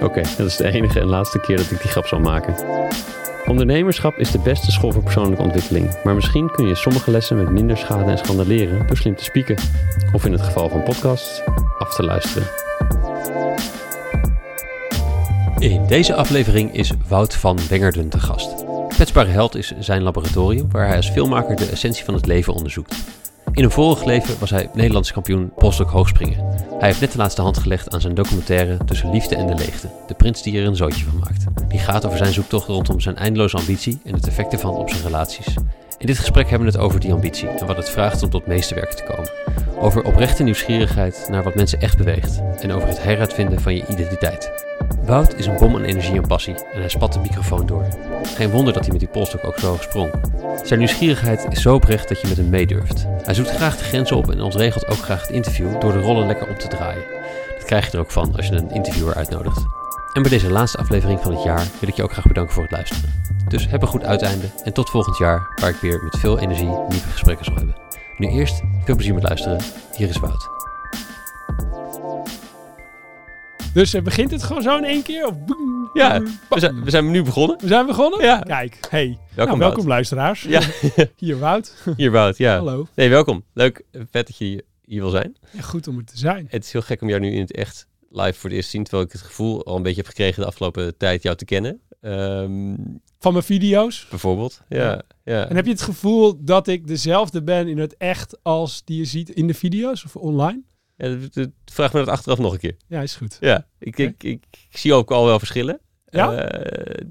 Oké, dat is de enige en laatste keer dat ik die grap zal maken. Ondernemerschap is de beste school voor persoonlijke ontwikkeling, maar misschien kun je sommige lessen met minder schade en schande leren door slim te spieken. Of in het geval van podcasts, af te luisteren. In deze aflevering is Wout van Wengerden te gast. Kwetsbare Held is zijn laboratorium waar hij als filmmaker de essentie van het leven onderzoekt. In een vorig leven was hij Nederlands kampioen polstok hoogspringen. Hij heeft net de laatste hand gelegd aan zijn documentaire Tussen Liefde en de Leegte, de prins die er een zootje van maakt. Die gaat over zijn zoektocht rondom zijn eindeloze ambitie en het effect ervan op zijn relaties. In dit gesprek hebben we het over die ambitie en wat het vraagt om tot meesterwerk te komen. Over oprechte nieuwsgierigheid naar wat mensen echt beweegt en over het heruitvinden van je identiteit. Wout is een bom aan energie en passie en hij spat de microfoon door. Geen wonder dat hij met die polstok ook zo hoog sprong. Zijn nieuwsgierigheid is zo oprecht dat je met hem meedurft. Hij zoekt graag de grenzen op en ontregelt ook graag het interview door de rollen lekker om te draaien. Dat krijg je er ook van als je een interviewer uitnodigt. En bij deze laatste aflevering van het jaar wil ik je ook graag bedanken voor het luisteren. Dus heb een goed uiteinde en tot volgend jaar, waar ik weer met veel energie nieuwe gesprekken zal hebben. Nu eerst veel plezier met luisteren. Hier is Wout. Dus uh, begint het gewoon zo in één keer? Of boem, Ja, boem, we zijn, we zijn nu begonnen. we zijn begonnen? Ja. Kijk, hey. Welkom, nou, welkom luisteraars. Ja. Hier Wout. Hier Wout, ja. Hallo. Nee, welkom. Leuk, vet dat je hier- hier wil zijn. Ja, goed om er te zijn. Het is heel gek om jou nu in het echt live voor het eerst te zien, terwijl ik het gevoel al een beetje heb gekregen de afgelopen tijd jou te kennen. Ehm, Van mijn video's. bijvoorbeeld, ja. ja. En heb je het gevoel dat ik dezelfde ben in het echt als die je ziet in de video's of online? Vraag me dat achteraf nog een keer. Ja, is goed. Ja, ik, ik, ik, ik zie ook al wel verschillen. Ja? Eh,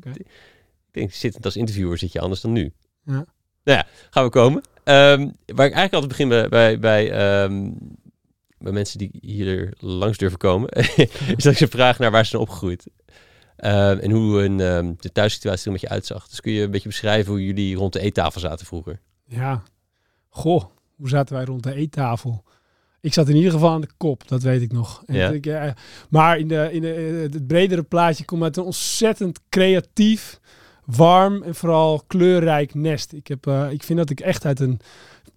Ik denk, zittend als interviewer zit je anders dan nu. Ja. Nou ja, gaan we komen. Ehm, waar ik eigenlijk altijd begin bij, bij, bij, ehm, bij mensen die hier langs durven komen, is dat ik ze vraag naar waar ze zijn opgegroeid. Ehm, en hoe hun, ehm, de thuissituatie er een beetje uitzag. Dus kun je een beetje beschrijven hoe jullie rond de eettafel zaten vroeger? Ja. Goh, hoe zaten wij rond de eettafel? Ik zat in ieder geval aan de kop, dat weet ik nog. En Ja. ik, eh, maar in, de, in de, eh, het bredere plaatje komt uit een ontzettend creatief, warm en vooral kleurrijk nest. Ik, heb, eh, ik vind dat ik echt uit een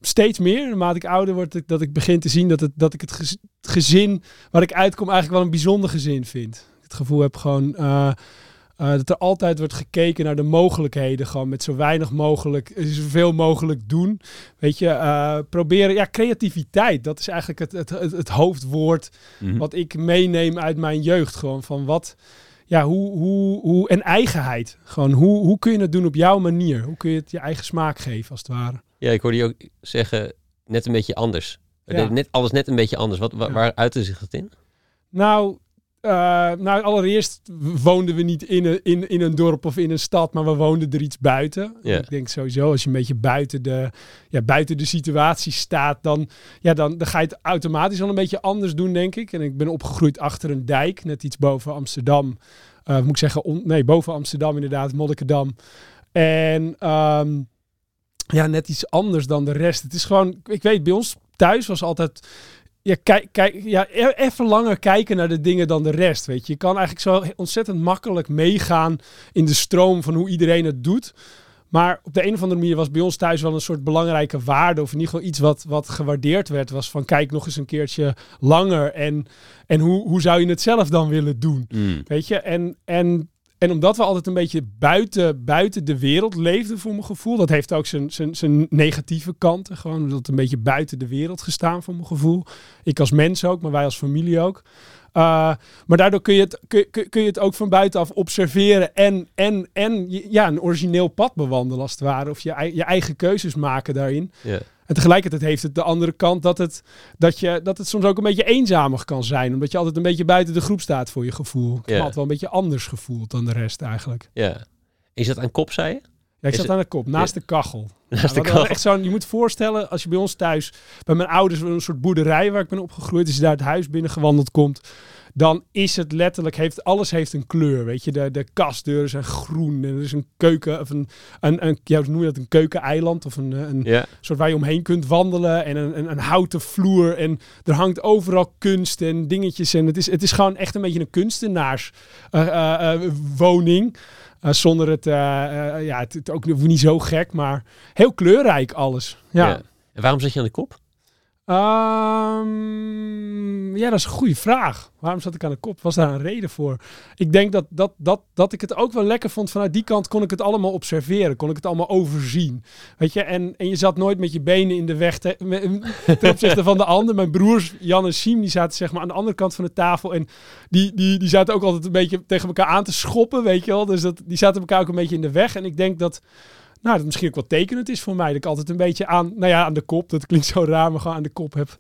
steeds meer, naarmate ik ouder word, dat ik, begin te zien dat, het, dat ik het gez- het gezin waar ik uitkom eigenlijk wel een bijzonder gezin vind. Het gevoel heb gewoon eh, dat er altijd wordt gekeken naar de mogelijkheden. Gewoon met zo weinig mogelijk, eh, zoveel mogelijk doen. Weet je, eh, proberen. Ja, creativiteit. Dat is eigenlijk het, het, het, het hoofdwoord wat ik meeneem uit mijn jeugd. Gewoon van wat. Ja, hoe, hoe, hoe. En eigenheid. Gewoon hoe, hoe kun je het doen op jouw manier? Hoe kun je het je eigen smaak geven, als het ware? Ja, ik hoorde je ook zeggen, net een beetje anders. Ja. Net, alles net een beetje anders. Wat, wa- Ja. Waar uitte zich dat in? Nou, eh, nou, allereerst woonden we niet in een, in, in een dorp of in een stad, maar we woonden er iets buiten. Ik denk sowieso, als je een beetje buiten de, ja, buiten de situatie staat, dan, ja, dan, dan ga je het automatisch al een beetje anders doen, denk ik. En ik ben opgegroeid achter een dijk, net iets boven Amsterdam. Eh, moet ik zeggen, on- nee, boven Amsterdam inderdaad, Monnikendam. En ehm, ja, net iets anders dan de rest. Het is gewoon, ik weet, bij ons thuis was altijd ja, kijk, kijk, ja, e- even langer kijken naar de dingen dan de rest. Weet je, je kan eigenlijk zo ontzettend makkelijk meegaan in de stroom van hoe iedereen het doet. Maar op de een of andere manier was bij ons thuis wel een soort belangrijke waarde. Of in ieder geval iets wat, wat gewaardeerd werd. Was van kijk nog eens een keertje langer. En, en hoe, hoe zou je het zelf dan willen doen? Weet je, en, en, en omdat we altijd een beetje buiten, buiten de wereld leefden, voor mijn gevoel. Dat heeft ook zijn, zijn, zijn negatieve kanten. Gewoon dat een beetje buiten de wereld gestaan, voor mijn gevoel. Ik als mens ook, maar wij als familie ook. Uh, maar daardoor kun je, het, kun, kun, je het ook van buitenaf observeren en, en, en ja, een origineel pad bewandelen als het ware. Of je, je eigen keuzes maken daarin. Ja. En tegelijkertijd heeft het de andere kant dat het, dat, je, dat het soms ook een beetje eenzamer kan zijn. Omdat je altijd een beetje buiten de groep staat voor je gevoel. Ik heb me Ja. altijd wel een beetje anders gevoeld dan de rest eigenlijk. ja. Is dat aan kop, zei je? Ja, ik zat aan de kop, naast de kachel. Naast Ja, de kachel. Echt zo'n, je moet voorstellen, als je bij ons thuis, bij mijn ouders, een soort boerderij waar ik ben opgegroeid, als je daar het huis binnengewandeld komt, dan is het letterlijk, heeft, alles heeft een kleur. Weet je, de, de kastdeuren zijn groen en er is een keuken, of een, een, een ja, noem je dat, een keukeneiland of een, een soort waar je omheen kunt wandelen en een, een, een houten vloer en er hangt overal kunst en dingetjes en het is, het is gewoon echt een beetje een kunstenaars eh, eh, eh, woning. Eh, zonder het, eh, eh, ja, het, ook niet zo gek, maar heel kleurrijk alles. Ja. Ja. En waarom zat je aan de kop? Ehm, ja, dat is een goede vraag. Waarom zat ik aan de kop? Was daar een reden voor? Ik denk dat, dat, dat, dat ik het ook wel lekker vond. Vanuit die kant kon ik het allemaal observeren. Kon ik het allemaal overzien. Weet je, en, en je zat nooit met je benen in de weg te, me- ten opzichte van de ander. Mijn broers Jan en Siem, die zaten zeg maar aan de andere kant van de tafel. En die, die, die zaten ook altijd een beetje tegen elkaar aan te schoppen, weet je wel. Dus dat, die zaten elkaar ook een beetje in de weg. En ik denk dat... Nou, dat misschien ook wel tekenend is voor mij. Dat ik altijd een beetje aan, nou ja, aan de kop. Dat klinkt zo raar, maar gewoon aan de kop heb.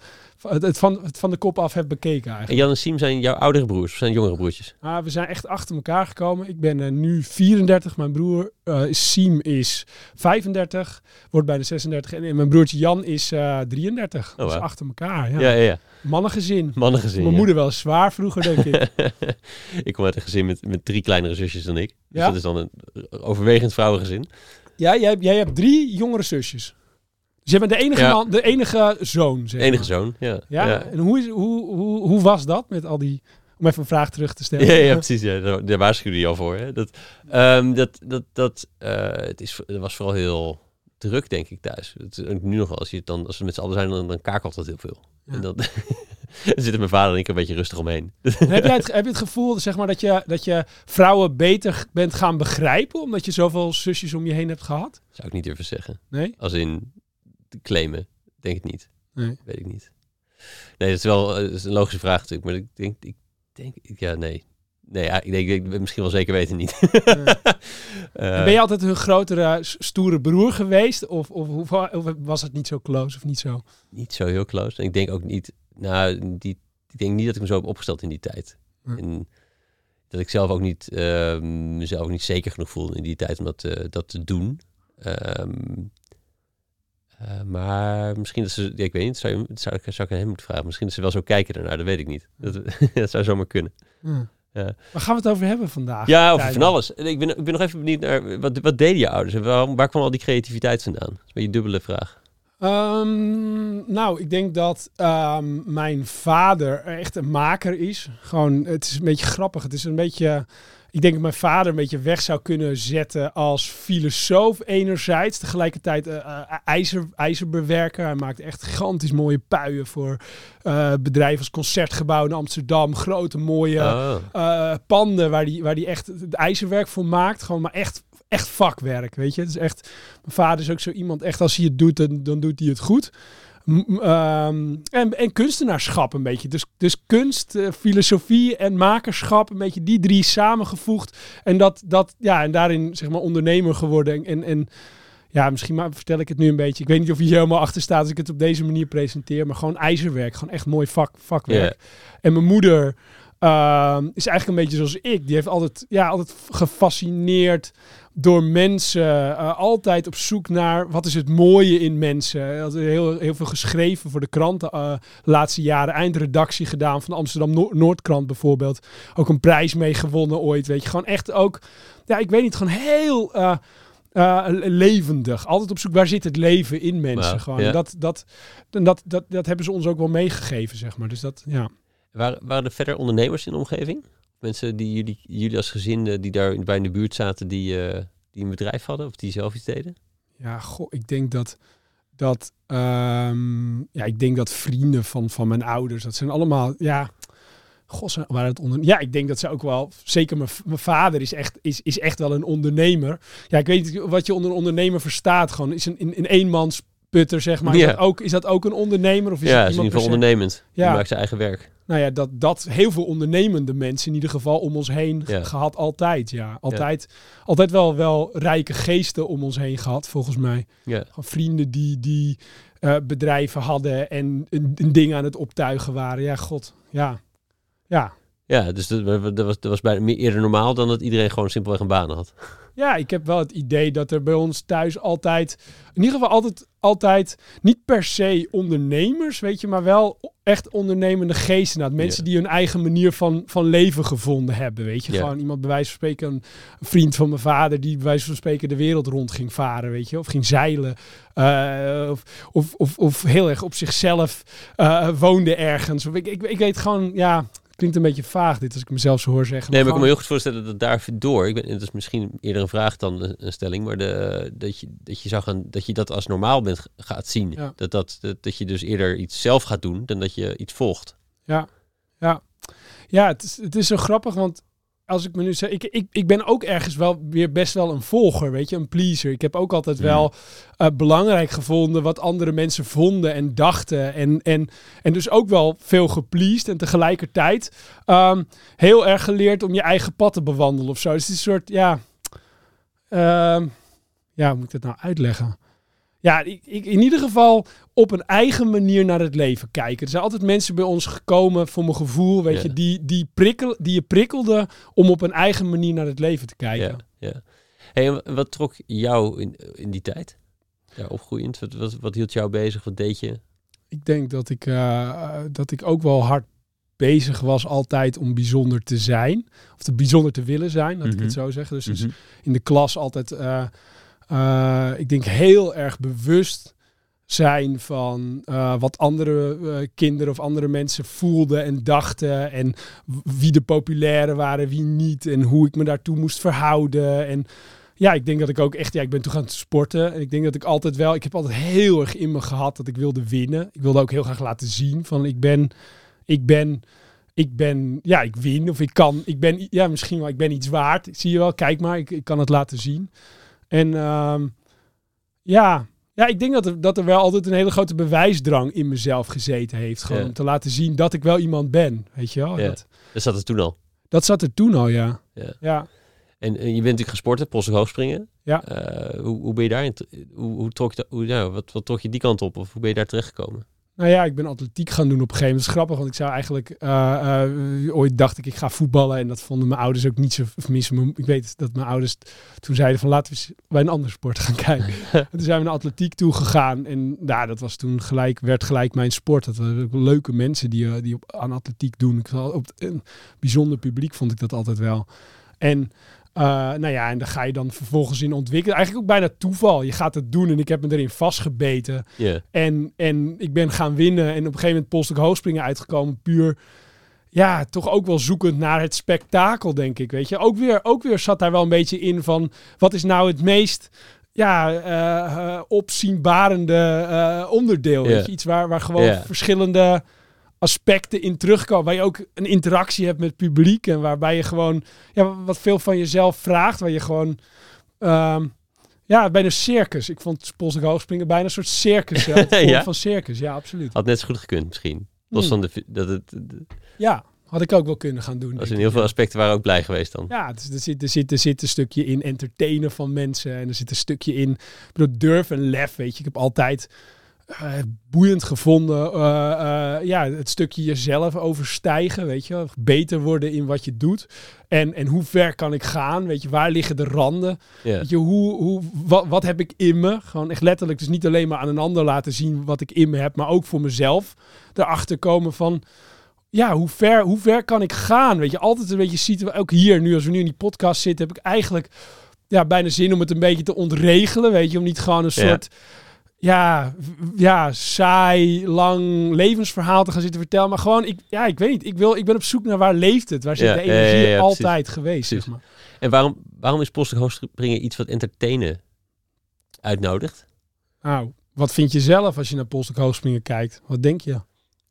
Het, van, het van de kop af heb bekeken En eigenlijk. Jan en Siem zijn jouw oudere broers of zijn jongere broertjes? Ah, we zijn echt achter elkaar gekomen. Ik ben eh, nu 34. Mijn broer eh Siem is 35. Wordt bijna 36. En, en mijn broertje Jan is eh 33. dus achter elkaar. Ja. Ja, ja, ja. Mannengezin. Mannengezin. Mijn ja. moeder wel zwaar vroeger, denk ik. ik kom uit een gezin met, met drie kleinere zusjes dan ik. Dus Ja? dat is dan een overwegend vrouwengezin. Ja, jij, hebt- jij hebt drie jongere zusjes. Dus jij bent de enige, Ja. man, de enige zoon, zeg Enige maar. zoon, ja. Ja, ja. en hoe, is, hoe, hoe, hoe was dat met al die... Om even een vraag terug te stellen. Ja, ja, precies. Ja. Daar, waarschuwde je al voor. Hè? Dat, ehm, dat, dat, dat, eh, het, is, het was vooral heel druk, denk ik, thuis. Het, nu nog wel, als, je het dan, als we met z'n allen zijn, dan, dan kakelt dat heel veel. Ja. En dan, dan zitten mijn vader en ik een beetje rustig omheen. heb, jij het, heb je het gevoel zeg maar, dat, je, dat je vrouwen beter bent gaan begrijpen... omdat je zoveel zusjes om je heen hebt gehad? Zou ik niet durven zeggen. Nee? Als in claimen, denk ik niet. Nee. Weet ik niet. Nee, dat is wel eh, dat is een logische vraag natuurlijk. Maar ik denk, ik denk, ja, nee. Nee, ja, ik denk, ik misschien wel zeker weten niet. Eh, ben je altijd een grotere, stoere broer geweest? Of, of, of, of was het niet zo close of niet zo? niet zo heel close. En ik denk ook niet, nou, die, ik denk niet dat ik me zo heb opgesteld in die tijd. Hm. En dat ik zelf ook niet, ehm, mezelf ook niet zeker genoeg voelde in die tijd om dat, eh, dat te doen. Ehm, eh, maar misschien dat ze, ja, ik weet niet, zou, je, zou, ik, zou ik aan hem moeten vragen. Misschien dat ze wel zo kijken daarnaar, dat weet ik niet. Dat, dat zou zomaar kunnen. Ja. Ja. Waar gaan we het over hebben vandaag? Ja, over van alles. Ik ben, ik ben nog even benieuwd naar, wat, wat deden je ouders? En waarom, waar kwam al die creativiteit vandaan? Dat is een beetje een dubbele vraag. Ehm, nou, ik denk dat ehm, mijn vader echt een maker is. Gewoon, het is een beetje grappig. Het is een beetje. Ik denk dat mijn vader een beetje weg zou kunnen zetten als filosoof enerzijds. Tegelijkertijd eh, eh, ijzer, ijzerbewerker. Hij maakt echt gigantisch mooie puien voor eh, bedrijven als Concertgebouw in Amsterdam. Grote mooie Oh. eh, panden waar die, waar die echt het ijzerwerk voor maakt. Gewoon maar echt, echt vakwerk, weet je. Het is echt, mijn vader is ook zo iemand, echt als hij het doet, dan, dan doet hij het goed. Ehm, en, en kunstenaarschap een beetje. Dus, dus kunst, eh, filosofie en makerschap, een beetje die drie samengevoegd. En, dat, dat, ja, en daarin zeg maar ondernemer geworden. En, en, en ja, misschien maar vertel ik het nu een beetje. Ik weet niet of je hier helemaal achter staat als ik het op deze manier presenteer. Maar gewoon ijzerwerk. Gewoon echt mooi vak, vakwerk. En mijn moeder ehm, is eigenlijk een beetje zoals ik. Die heeft altijd, ja, altijd gefascineerd door mensen. eh, altijd op zoek naar wat is het mooie in mensen. Hij had heel, heel veel geschreven voor de kranten. eh, de laatste jaren eindredactie gedaan van de Amsterdam Noor- Noordkrant bijvoorbeeld. Ook een prijs mee gewonnen ooit. Weet je, gewoon echt ook. Ja, ik weet niet, gewoon heel. eh, levendig. Altijd op zoek waar zit het leven in mensen. Gewoon. ja. Dat, dat, dat, dat, dat hebben ze ons ook wel meegegeven, zeg maar. Dus dat, ja. Waren, waren er verder ondernemers in de omgeving? Mensen die jullie, jullie als gezin, die daar bij in de buurt zaten, die, eh, die een bedrijf hadden of die zelf iets deden? Ja, goh, ik denk dat dat ehm, ja, ik denk dat vrienden van, van mijn ouders, dat zijn allemaal, ja, ze waren het onder. Ja, ik denk dat ze ook wel, zeker mijn, mijn vader is echt, is, is echt wel een ondernemer. Ja, ik weet wat je onder een ondernemer verstaat. Gewoon is een in, in eenmans putter, zeg maar. Is, Ja. dat ook, is dat ook een ondernemer of is ja, het is in ieder geval ondernemend. Ja. Die maakt zijn eigen werk. Nou ja, dat, dat heel veel ondernemende mensen in ieder geval om ons heen Ja. gehad altijd. Ja, altijd, altijd wel, wel rijke geesten om ons heen gehad, volgens mij. Ja. Vrienden die, die eh, bedrijven hadden en een, een ding aan het optuigen waren. Ja, god. Ja. Ja. Ja, dus dat, dat was, dat was bijna meer eerder normaal dan dat iedereen gewoon simpelweg een baan had. Ja, ik heb wel het idee dat er bij ons thuis altijd, in ieder geval altijd, altijd niet per se ondernemers, weet je, maar wel echt ondernemende geesten. Nou, mensen die hun eigen manier van, van leven gevonden hebben, weet je. Gewoon iemand bij wijze van spreken, een vriend van mijn vader, die bij wijze van spreken de wereld rond ging varen, weet je. Of ging zeilen. Uh, of, of, of, of, heel erg op zichzelf uh, woonde ergens. Of ik, ik, ik weet gewoon, ja, klinkt een beetje vaag dit als ik mezelf zo hoor zeggen. Nee, maar ik kan me heel goed voorstellen dat daar door. Ik ben, het is misschien eerder een vraag dan een, stelling, maar de, dat, je, dat, je zou gaan, dat je dat als normaal bent gaat zien. Dat, dat, dat, dat je dus eerder iets zelf gaat doen dan dat je iets volgt. Ja, ja. Ja, het is, het is zo grappig, want als ik me nu zeg, ik, ik, ik ben ook ergens wel weer best wel een volger, weet je, een pleaser. Ik heb ook altijd wel uh, belangrijk gevonden wat andere mensen vonden en dachten. En, en, en dus ook wel veel gepleased en tegelijkertijd um, heel erg geleerd om je eigen pad te bewandelen of zo. Dus het is een soort, ja, uh, ja, hoe moet ik dat nou uitleggen? Ja, ik, ik, in ieder geval op een eigen manier naar het leven kijken. Er zijn altijd mensen bij ons gekomen, voor mijn gevoel, weet je, die, die, prikkel, die je prikkelde om op een eigen manier naar het leven te kijken. Ja, ja. Hey, wat trok jou in, in die tijd? Ja, opgroeiend? Wat, wat, wat hield jou bezig? Wat deed je? Ik denk dat ik, uh, dat ik ook wel hard bezig was altijd om bijzonder te zijn. Of te bijzonder te willen zijn, dat ik het mhm. zo zeg. Dus, dus mhm. in de klas altijd... Uh, uh, ik denk heel erg bewust zijn van uh, wat andere uh, kinderen of andere mensen voelden en dachten. En wie de populaire waren, wie niet. En hoe ik me daartoe moest verhouden. En ja, ik denk dat ik ook echt, ja, ik ben toe gaan sporten. En ik denk dat ik altijd wel, ik heb altijd heel erg in me gehad dat ik wilde winnen. Ik wilde ook heel graag laten zien van ik ben, ik ben, ik ben, ja, ik win. Of ik kan, ik ben, ja, misschien wel, ik ben iets waard. Zie je wel, kijk maar, ik, ik kan het laten zien. En ehm, ja, ja, ik denk dat er, dat er wel altijd een hele grote bewijsdrang in mezelf gezeten heeft. Gewoon om te laten zien dat ik wel iemand ben. Weet je wel? Ja. Dat, dat zat er toen al. Dat zat er toen al, ja. Ja. ja. En, en je bent natuurlijk gesporten, polsig hoogspringen. Ja. Uh, hoe, hoe ben je daarin? Hoe, hoe trok je, hoe, wat, wat trok je die kant op? Of hoe ben je daar terechtgekomen? Nou ja, ik ben atletiek gaan doen op een gegeven moment. Dat is grappig, want ik zou eigenlijk... Uh, uh, ooit dacht ik, ik ga voetballen. En dat vonden mijn ouders ook niet zo... Of minstens, ik weet dat mijn ouders toen zeiden van... laten we bij een andere sport gaan kijken. en toen zijn we naar atletiek toe gegaan. En nou, dat was toen gelijk, werd gelijk mijn sport. Dat waren leuke mensen die, uh, die op, aan atletiek doen. Ik, op een bijzonder publiek vond ik dat altijd wel. En uh, nou ja, en dan ga je dan vervolgens in ontwikkelen. Eigenlijk ook bijna toeval. Je gaat het doen en ik heb me erin vastgebeten. En, en ik ben gaan winnen. En op een gegeven moment polstuk hoogspringen uitgekomen. Puur, ja, toch ook wel zoekend naar het spektakel, denk ik. Weet je, ook weer, ook weer zat daar wel een beetje in van... wat is nou het meest ja, uh, opzienbarende uh, onderdeel. Weet je? Iets waar, waar gewoon verschillende aspecten in terugkomen. Waar je ook een interactie hebt met het publiek. En waarbij je gewoon ja, wat veel van jezelf vraagt. Waar je gewoon. Um, ja, bijna circus. Ik vond Polsig Hoogspringen bijna een soort circus. Ja, van circus, ja, absoluut. Had net zo goed gekund misschien. Los hmm. van de, dat het, Ja, had ik ook wel kunnen gaan doen. Als in heel veel aspecten waren ook blij geweest dan. Ja, dus er, zit, er, zit, er zit een stukje in entertainen van mensen. En er zit een stukje in bedoel, durf en lef, weet je. Ik heb altijd uh, boeiend gevonden. Uh, uh, ja, het stukje jezelf overstijgen, weet je, beter worden in wat je doet. En, en hoe ver kan ik gaan? Weet je, waar liggen de randen? Weet je, hoe, hoe, wat, wat heb ik in me? Gewoon echt letterlijk, dus niet alleen maar aan een ander laten zien wat ik in me heb, maar ook voor mezelf erachter komen van ja, hoe ver, hoe ver kan ik gaan? Weet je, altijd een beetje ziet, ook hier, nu als we nu in die podcast zitten, heb ik eigenlijk ja, bijna zin om het een beetje te ontregelen. Weet je, om niet gewoon een soort ja, ja, saai, lang levensverhaal te gaan zitten vertellen. Maar gewoon, ik, ja, ik weet niet. Ik, wil, ik ben op zoek naar waar leeft het? Waar zit de energie altijd geweest? Zeg maar. En waarom, waarom is Postig Hoogspringen iets wat entertainen uitnodigt? Nou, wat vind je zelf als je naar Postig Hoogspringen kijkt? Wat denk je?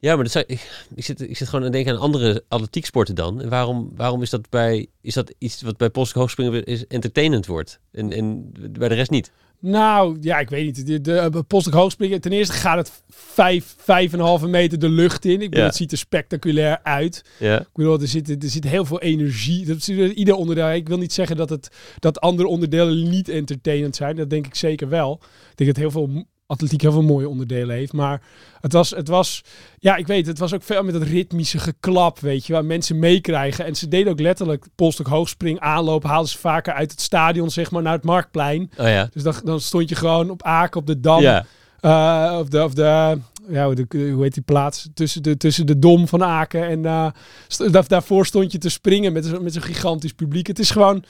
Ja, maar dat zou, ik, ik, zit, ik zit gewoon aan denken aan andere atletieksporten dan. En waarom, waarom is dat bij is dat iets wat bij Postig Hoogspringen is entertainend wordt en, en bij de rest niet? Nou, ja, ik weet niet. De, de, de Postek hoogspringen. Ten eerste gaat het vijf, vijf en een halve meter de lucht in. Ik bedoel, het ziet er spectaculair uit. Ja. Ik bedoel, er zit, er zit heel veel energie. Dat zit ieder onderdeel. Ik wil niet zeggen dat, het, dat andere onderdelen niet entertainend zijn. Dat denk ik zeker wel. Ik denk dat heel veel atletiek heel veel mooie onderdelen heeft. Maar het was, het was, ja, ik weet, het was ook veel met dat ritmische geklap, weet je, waar mensen meekrijgen. En ze deden ook letterlijk polstok hoogspring, aanloop, haalden ze vaker uit het stadion, zeg maar, naar het Marktplein. Oh ja. Dus dan, dan stond je gewoon op Aken op de Dam. Ja. eh, of de, of de, ja, hoe de- hoe heet die plaats? Tussen de, tussen de Dom van Aken. En eh, st- daar- daarvoor stond je te springen met, met zo'n gigantisch publiek. Het is gewoon,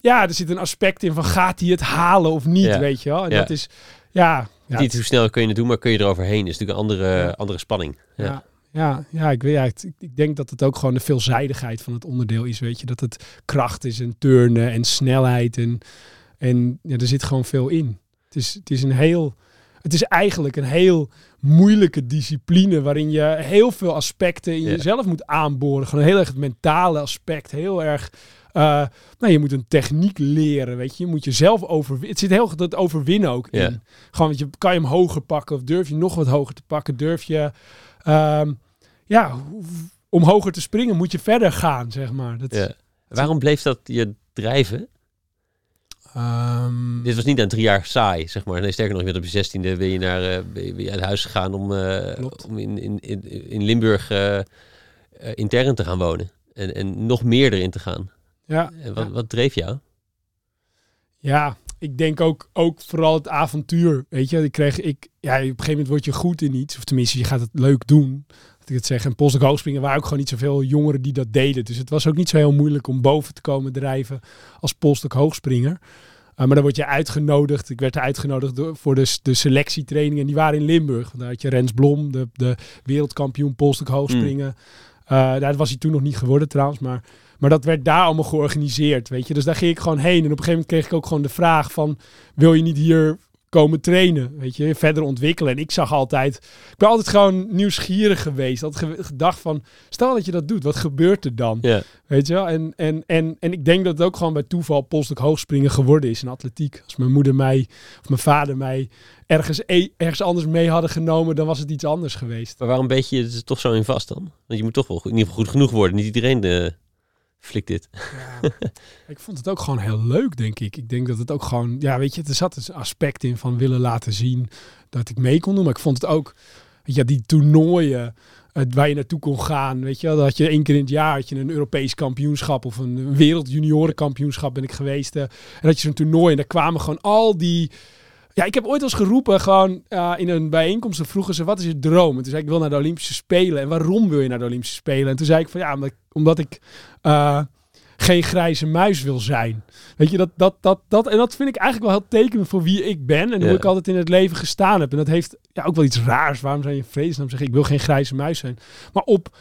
ja, er zit een aspect in van gaat hij het halen of niet, Ja. weet je wel. En Ja. dat is, ja... ja Niet hoe snel kun je het doen, maar kun je eroverheen. is natuurlijk een andere, andere spanning. Ja. Ja, ja, ja, ik, weet, ja ik, ik denk dat het ook gewoon de veelzijdigheid van het onderdeel is. Weet je, dat het kracht is en turnen en snelheid. En, en ja, er zit gewoon veel in. Het is, het is een heel. Het is eigenlijk een heel moeilijke discipline waarin je heel veel aspecten in Ja. jezelf moet aanboren. Gewoon heel erg het mentale aspect, heel erg. Eh, nou, je moet een techniek leren, weet je. Je moet jezelf overwinnen. Het zit heel goed dat overwinnen ook in. Gewoon, want je, kan je hem hoger pakken of durf je nog wat hoger te pakken? Durf je, ehm, ja, om hoger te springen moet je verder gaan, zeg maar. Dat. Waarom bleef dat je drijven? Ehm, Dit was niet na drie jaar saai, zeg maar. Nee, sterker nog, je bent op je zestiende ben je naar eh, ben je, ben je uit huis gegaan om, eh, om in, in, in, in Limburg eh, eh, intern te gaan wonen. En, en nog meer erin te gaan. Ja, En wat, ja. wat dreef jou? Ja, ik denk ook, ook vooral het avontuur. Weet je, ik kreeg, ik, ja, op een gegeven moment word je goed in iets. Of tenminste, je gaat het leuk doen. Dat ik het zeg. En Polstok hoogspringen waren ook gewoon niet zoveel jongeren die dat deden. Dus het was ook niet zo heel moeilijk om boven te komen drijven als Polstok hoogspringer. Uh, maar dan word je uitgenodigd. Ik werd uitgenodigd door, voor de, de selectietrainingen. Die waren in Limburg. Want Daar had je Rens Blom, de, de wereldkampioen Polstok hoogspringen. Eh, dat was hij toen nog niet geworden trouwens. Maar, maar dat werd daar allemaal georganiseerd. Weet je? Dus daar ging ik gewoon heen. En op een gegeven moment kreeg ik ook gewoon de vraag van... Wil je niet hier komen trainen? Weet je, verder ontwikkelen. En ik zag altijd... Ik ben altijd gewoon nieuwsgierig geweest. Ge- gedacht van... Stel dat je dat doet, wat gebeurt er dan? Weet je wel? En, en, en, en ik denk dat het ook gewoon bij toeval polstok hoogspringen geworden is in atletiek. Als mijn moeder mij, of mijn vader mij ergens, e- ergens anders mee hadden genomen, dan was het iets anders geweest. Maar waarom beet je er toch zo in vast dan? Want je moet toch wel goed, in ieder geval goed genoeg worden. Niet iedereen eh flikt dit. Ik vond het ook gewoon heel leuk, denk ik. Ik denk dat het ook gewoon, ja, weet je, er zat een aspect in van willen laten zien dat ik mee kon doen. Maar ik vond het ook, je, die toernooien eh, waar je naartoe kon gaan, weet je, dat had je één keer in het jaar had je een Europees kampioenschap of een wereldjuniorenkampioenschap ben ik geweest. eh, en dat je zo'n toernooi en daar kwamen gewoon al die ja, ik heb ooit eens geroepen, gewoon eh, in een bijeenkomst, dan vroegen ze, wat is je droom? En toen zei ik, ik wil naar de Olympische Spelen. En waarom wil je naar de Olympische Spelen? En toen zei ik van, ja, omdat ik, omdat ik eh, geen grijze muis wil zijn. Weet je, dat, dat, dat, dat, en dat vind ik eigenlijk wel heel tekenend voor wie ik ben en hoe ik altijd in het leven gestaan heb. En dat heeft ja, ook wel iets raars. Waarom zou je vredesnaam zeggen, ik wil geen grijze muis zijn? Maar op,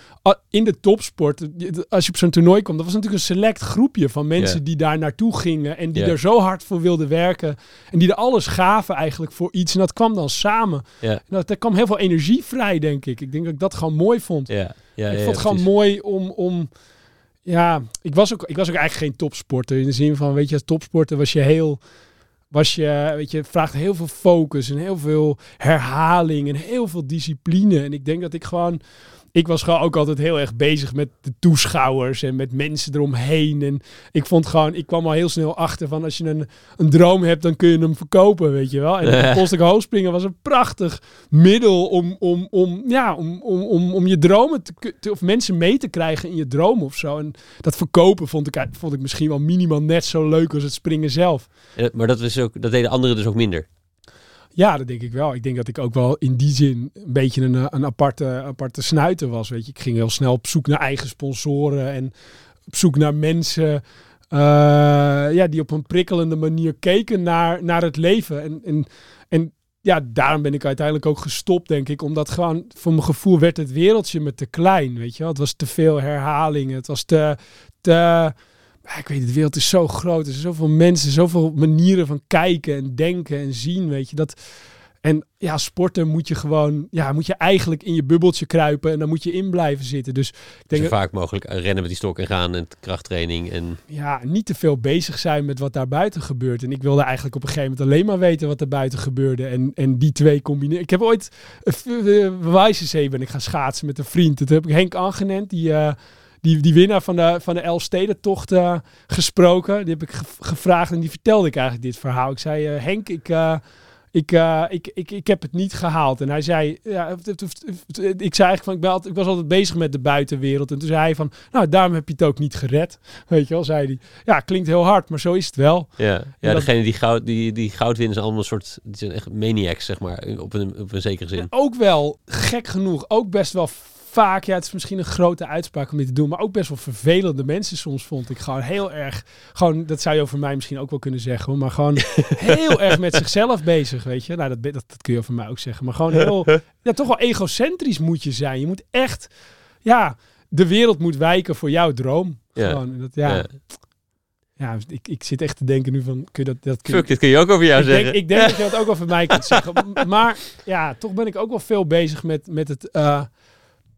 in de topsport, als je op zo'n toernooi komt, dat was natuurlijk een select groepje van mensen Ja. die daar naartoe gingen en die Ja. er zo hard voor wilden werken. En die er alles gaven eigenlijk voor iets. En dat kwam dan samen. En dat, er kwam heel veel energie vrij, denk ik. Ik denk dat ik dat gewoon mooi vond. Ja, ja, ik vond het gewoon precies. mooi om... om ja, ik was, ook, ik was ook eigenlijk geen topsporter. In de zin van, weet je, topsporter was je heel... Was je, weet je, vraagt heel veel focus en heel veel herhaling en heel veel discipline. En ik denk dat ik gewoon... Ik was gewoon ook altijd heel erg bezig met de toeschouwers en met mensen eromheen. En ik vond gewoon, ik kwam al heel snel achter van als je een, een droom hebt, dan kun je hem verkopen, weet je wel. En Polstok hoogspringen was een prachtig middel om, om, om, ja, om, om, om, om je dromen te, of mensen mee te krijgen in je droom of zo. En dat verkopen vond ik, vond ik misschien wel minimaal net zo leuk als het springen zelf. Ja, maar dat, is ook, dat deden anderen dus ook minder. Ja, dat denk ik wel. Ik denk dat ik ook wel in die zin een beetje een, eh, een aparte, aparte snuiter was. Weet je, ik ging heel snel op zoek naar eigen sponsoren en op zoek naar mensen eh, ja, die op een prikkelende manier keken naar, naar het leven. En, en, en ja, daarom ben ik uiteindelijk ook gestopt, denk ik. Omdat gewoon, voor mijn gevoel, werd het wereldje me te klein. Weet je? Het was te veel herhalingen. Het was te. Ik weet de wereld is zo groot. Er zijn zoveel mensen, zoveel manieren van kijken en denken en zien, weet je. Dat, en ja, sporten moet je gewoon, ja, moet je eigenlijk in je bubbeltje kruipen en dan moet je in blijven zitten. Dus ik Zo denk, dat, vaak mogelijk rennen met die stok en gaan en krachttraining. En ja, niet te veel bezig zijn met wat daar buiten gebeurt. En ik wilde eigenlijk op een gegeven moment alleen maar weten wat er buiten gebeurde. En, en die twee combineren. Ik heb ooit, uh, Wijzenzee ben ik gaan schaatsen met een vriend. Toen heb ik Henk Angenent, die... eh, die, die winnaar van de, van de Elfstedentocht uh, gesproken. Die heb ik ge gevraagd en die vertelde ik eigenlijk dit verhaal. Ik zei, uh, Henk, ik, uh, ik, uh, ik, ik, ik heb het niet gehaald. En hij zei, ja, ik zei eigenlijk van, ik, ben altijd, ik was altijd bezig met de buitenwereld. En toen zei hij van, nou, daarom heb je het ook niet gered. Weet je wel, zei hij. Ja, klinkt heel hard, maar zo is het wel. Ja, ja degene die goud, die, die goud winnen zijn allemaal een soort, die zijn echt maniacs, zeg maar, op een, op een zekere zin. ook wel, gek genoeg, ook best wel vaak, ja, het is misschien een grote uitspraak om dit te doen, maar ook best wel vervelende mensen soms vond ik gewoon heel erg, gewoon, dat zou je over mij misschien ook wel kunnen zeggen, maar gewoon heel erg met zichzelf bezig, weet je. Nou, dat, dat, dat kun je over mij ook zeggen, maar gewoon heel, ja, toch wel egocentrisch moet je zijn. Je moet echt, ja, de wereld moet wijken voor jouw droom. Ja. Gewoon, dat, ja. ja. Ja, ik, ik zit echt te denken nu van, kun je dat... dat kun Fuck, dit kun je ook over jou ik zeggen. Denk, ik denk dat je dat ook over mij kunt zeggen. Maar ja, toch ben ik ook wel veel bezig met, met het... Uh,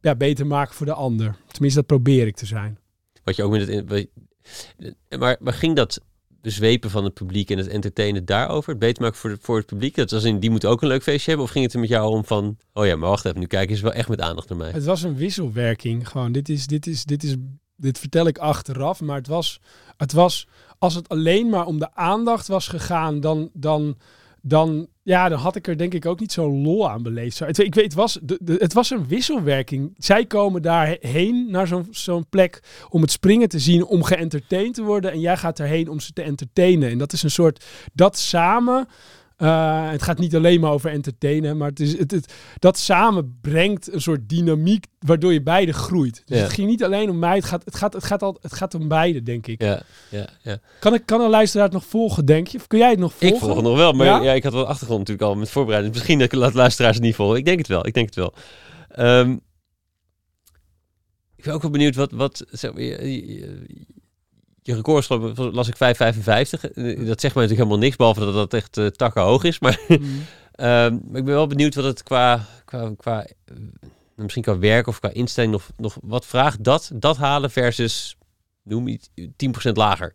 ja, beter maken voor de ander. Tenminste, dat probeer ik te zijn. Wat je ook met het. Maar, maar ging dat bezwepen van het publiek en het entertainen daarover? Het beter maken voor, de, voor het publiek? Dat was in, die moet ook een leuk feestje hebben? Of ging het er met jou om van, oh ja, maar wacht even, nu kijken ze wel echt met aandacht naar mij? Het was een wisselwerking. Gewoon, dit is, dit is, dit is, dit vertel ik achteraf, maar het was, het was, als het alleen maar om de aandacht was gegaan, dan, dan, dan, ja, dan had ik er denk ik ook niet zo lol aan beleefd. Het, ik weet, het was, het was een wisselwerking. Zij komen daarheen naar zo'n zo'n plek om het springen te zien, om geëntertained te worden. En jij gaat erheen om ze te entertainen. En dat is een soort, dat samen uh, het gaat niet alleen maar over entertainen, maar het is, het, het, dat samen brengt een soort dynamiek waardoor je beide groeit. Dus het ging niet alleen om mij, het gaat, het gaat, het gaat, al, het gaat om beide, denk ik. Ja, ja, ja. Kan, ik, kan een luisteraar het nog volgen, denk je? Of kun jij het nog volgen? Ik volg het nog wel, maar ja? ik had wel achtergrond natuurlijk al met voorbereiding. Misschien dat ik laat luisteraars het niet volgen. Ik denk het wel, ik denk het wel. Um, ik ben ook wel benieuwd wat, wat zeg, je record las ik 5,55. Eh, dat zegt mij natuurlijk helemaal niks, behalve dat dat echt uh, takken hoog is. Maar, mm. um, ik ben wel benieuwd wat het qua, qua, qua uh, misschien qua werk of qua instelling nog, nog wat vraagt dat, dat halen versus noem iets 10% lager.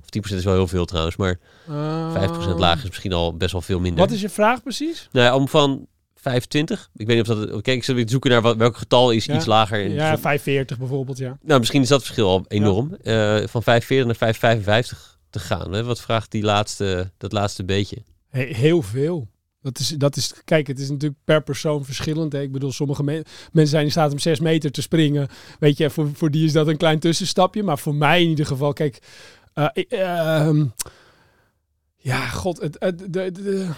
Of 10% is wel heel veel trouwens, maar uh, 5% lager is misschien al best wel veel minder. Wat is je vraag precies? Nou ja, om van 25. Ik weet niet of dat... Kijk, ik zit zoeken naar wat, welk getal is iets lager. In, ja, 45 bijvoorbeeld, ja. Nou, misschien is dat verschil al enorm. Uh, van 45 naar 555 te gaan. Hè? Wat vraagt die laatste, dat laatste beetje? heel veel. Dat is, dat is, kijk, het is natuurlijk per persoon verschillend. Hè. Ik bedoel, sommige mensen zijn in staat om 6 meter te springen. Weet je, voor, voor die is dat een klein tussenstapje. Maar voor mij in ieder geval, kijk... Uh, ja, god, het, het, de, de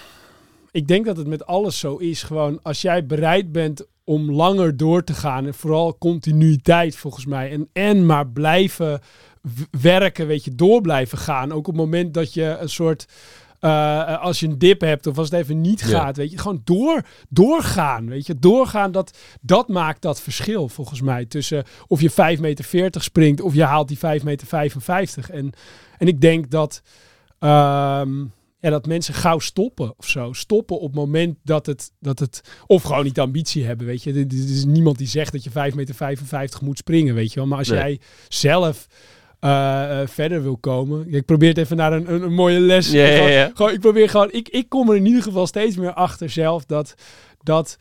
ik denk dat het met alles zo is. Gewoon als jij bereid bent om langer door te gaan. En vooral continuïteit volgens mij. En, en maar blijven werken, weet je, door blijven gaan. Ook op het moment dat je een soort. Uh, als je een dip hebt of als het even niet gaat, weet je, gewoon door, doorgaan, weet je, doorgaan, dat, dat maakt dat verschil volgens mij tussen of je 5 meter 40 springt of je haalt die 5 meter 55. En, en ik denk dat, uh, ja, dat mensen gauw stoppen of zo. Stoppen op het moment dat het, dat het... Of gewoon niet de ambitie hebben, weet je. Er is niemand die zegt dat je 5,55 meter moet springen, weet je wel. Maar als jij zelf... Uh, verder wil komen. Ik probeer het even naar een, een, een mooie les. Gewoon, ik probeer gewoon. Ik, ik kom er in ieder geval steeds meer achter zelf dat dat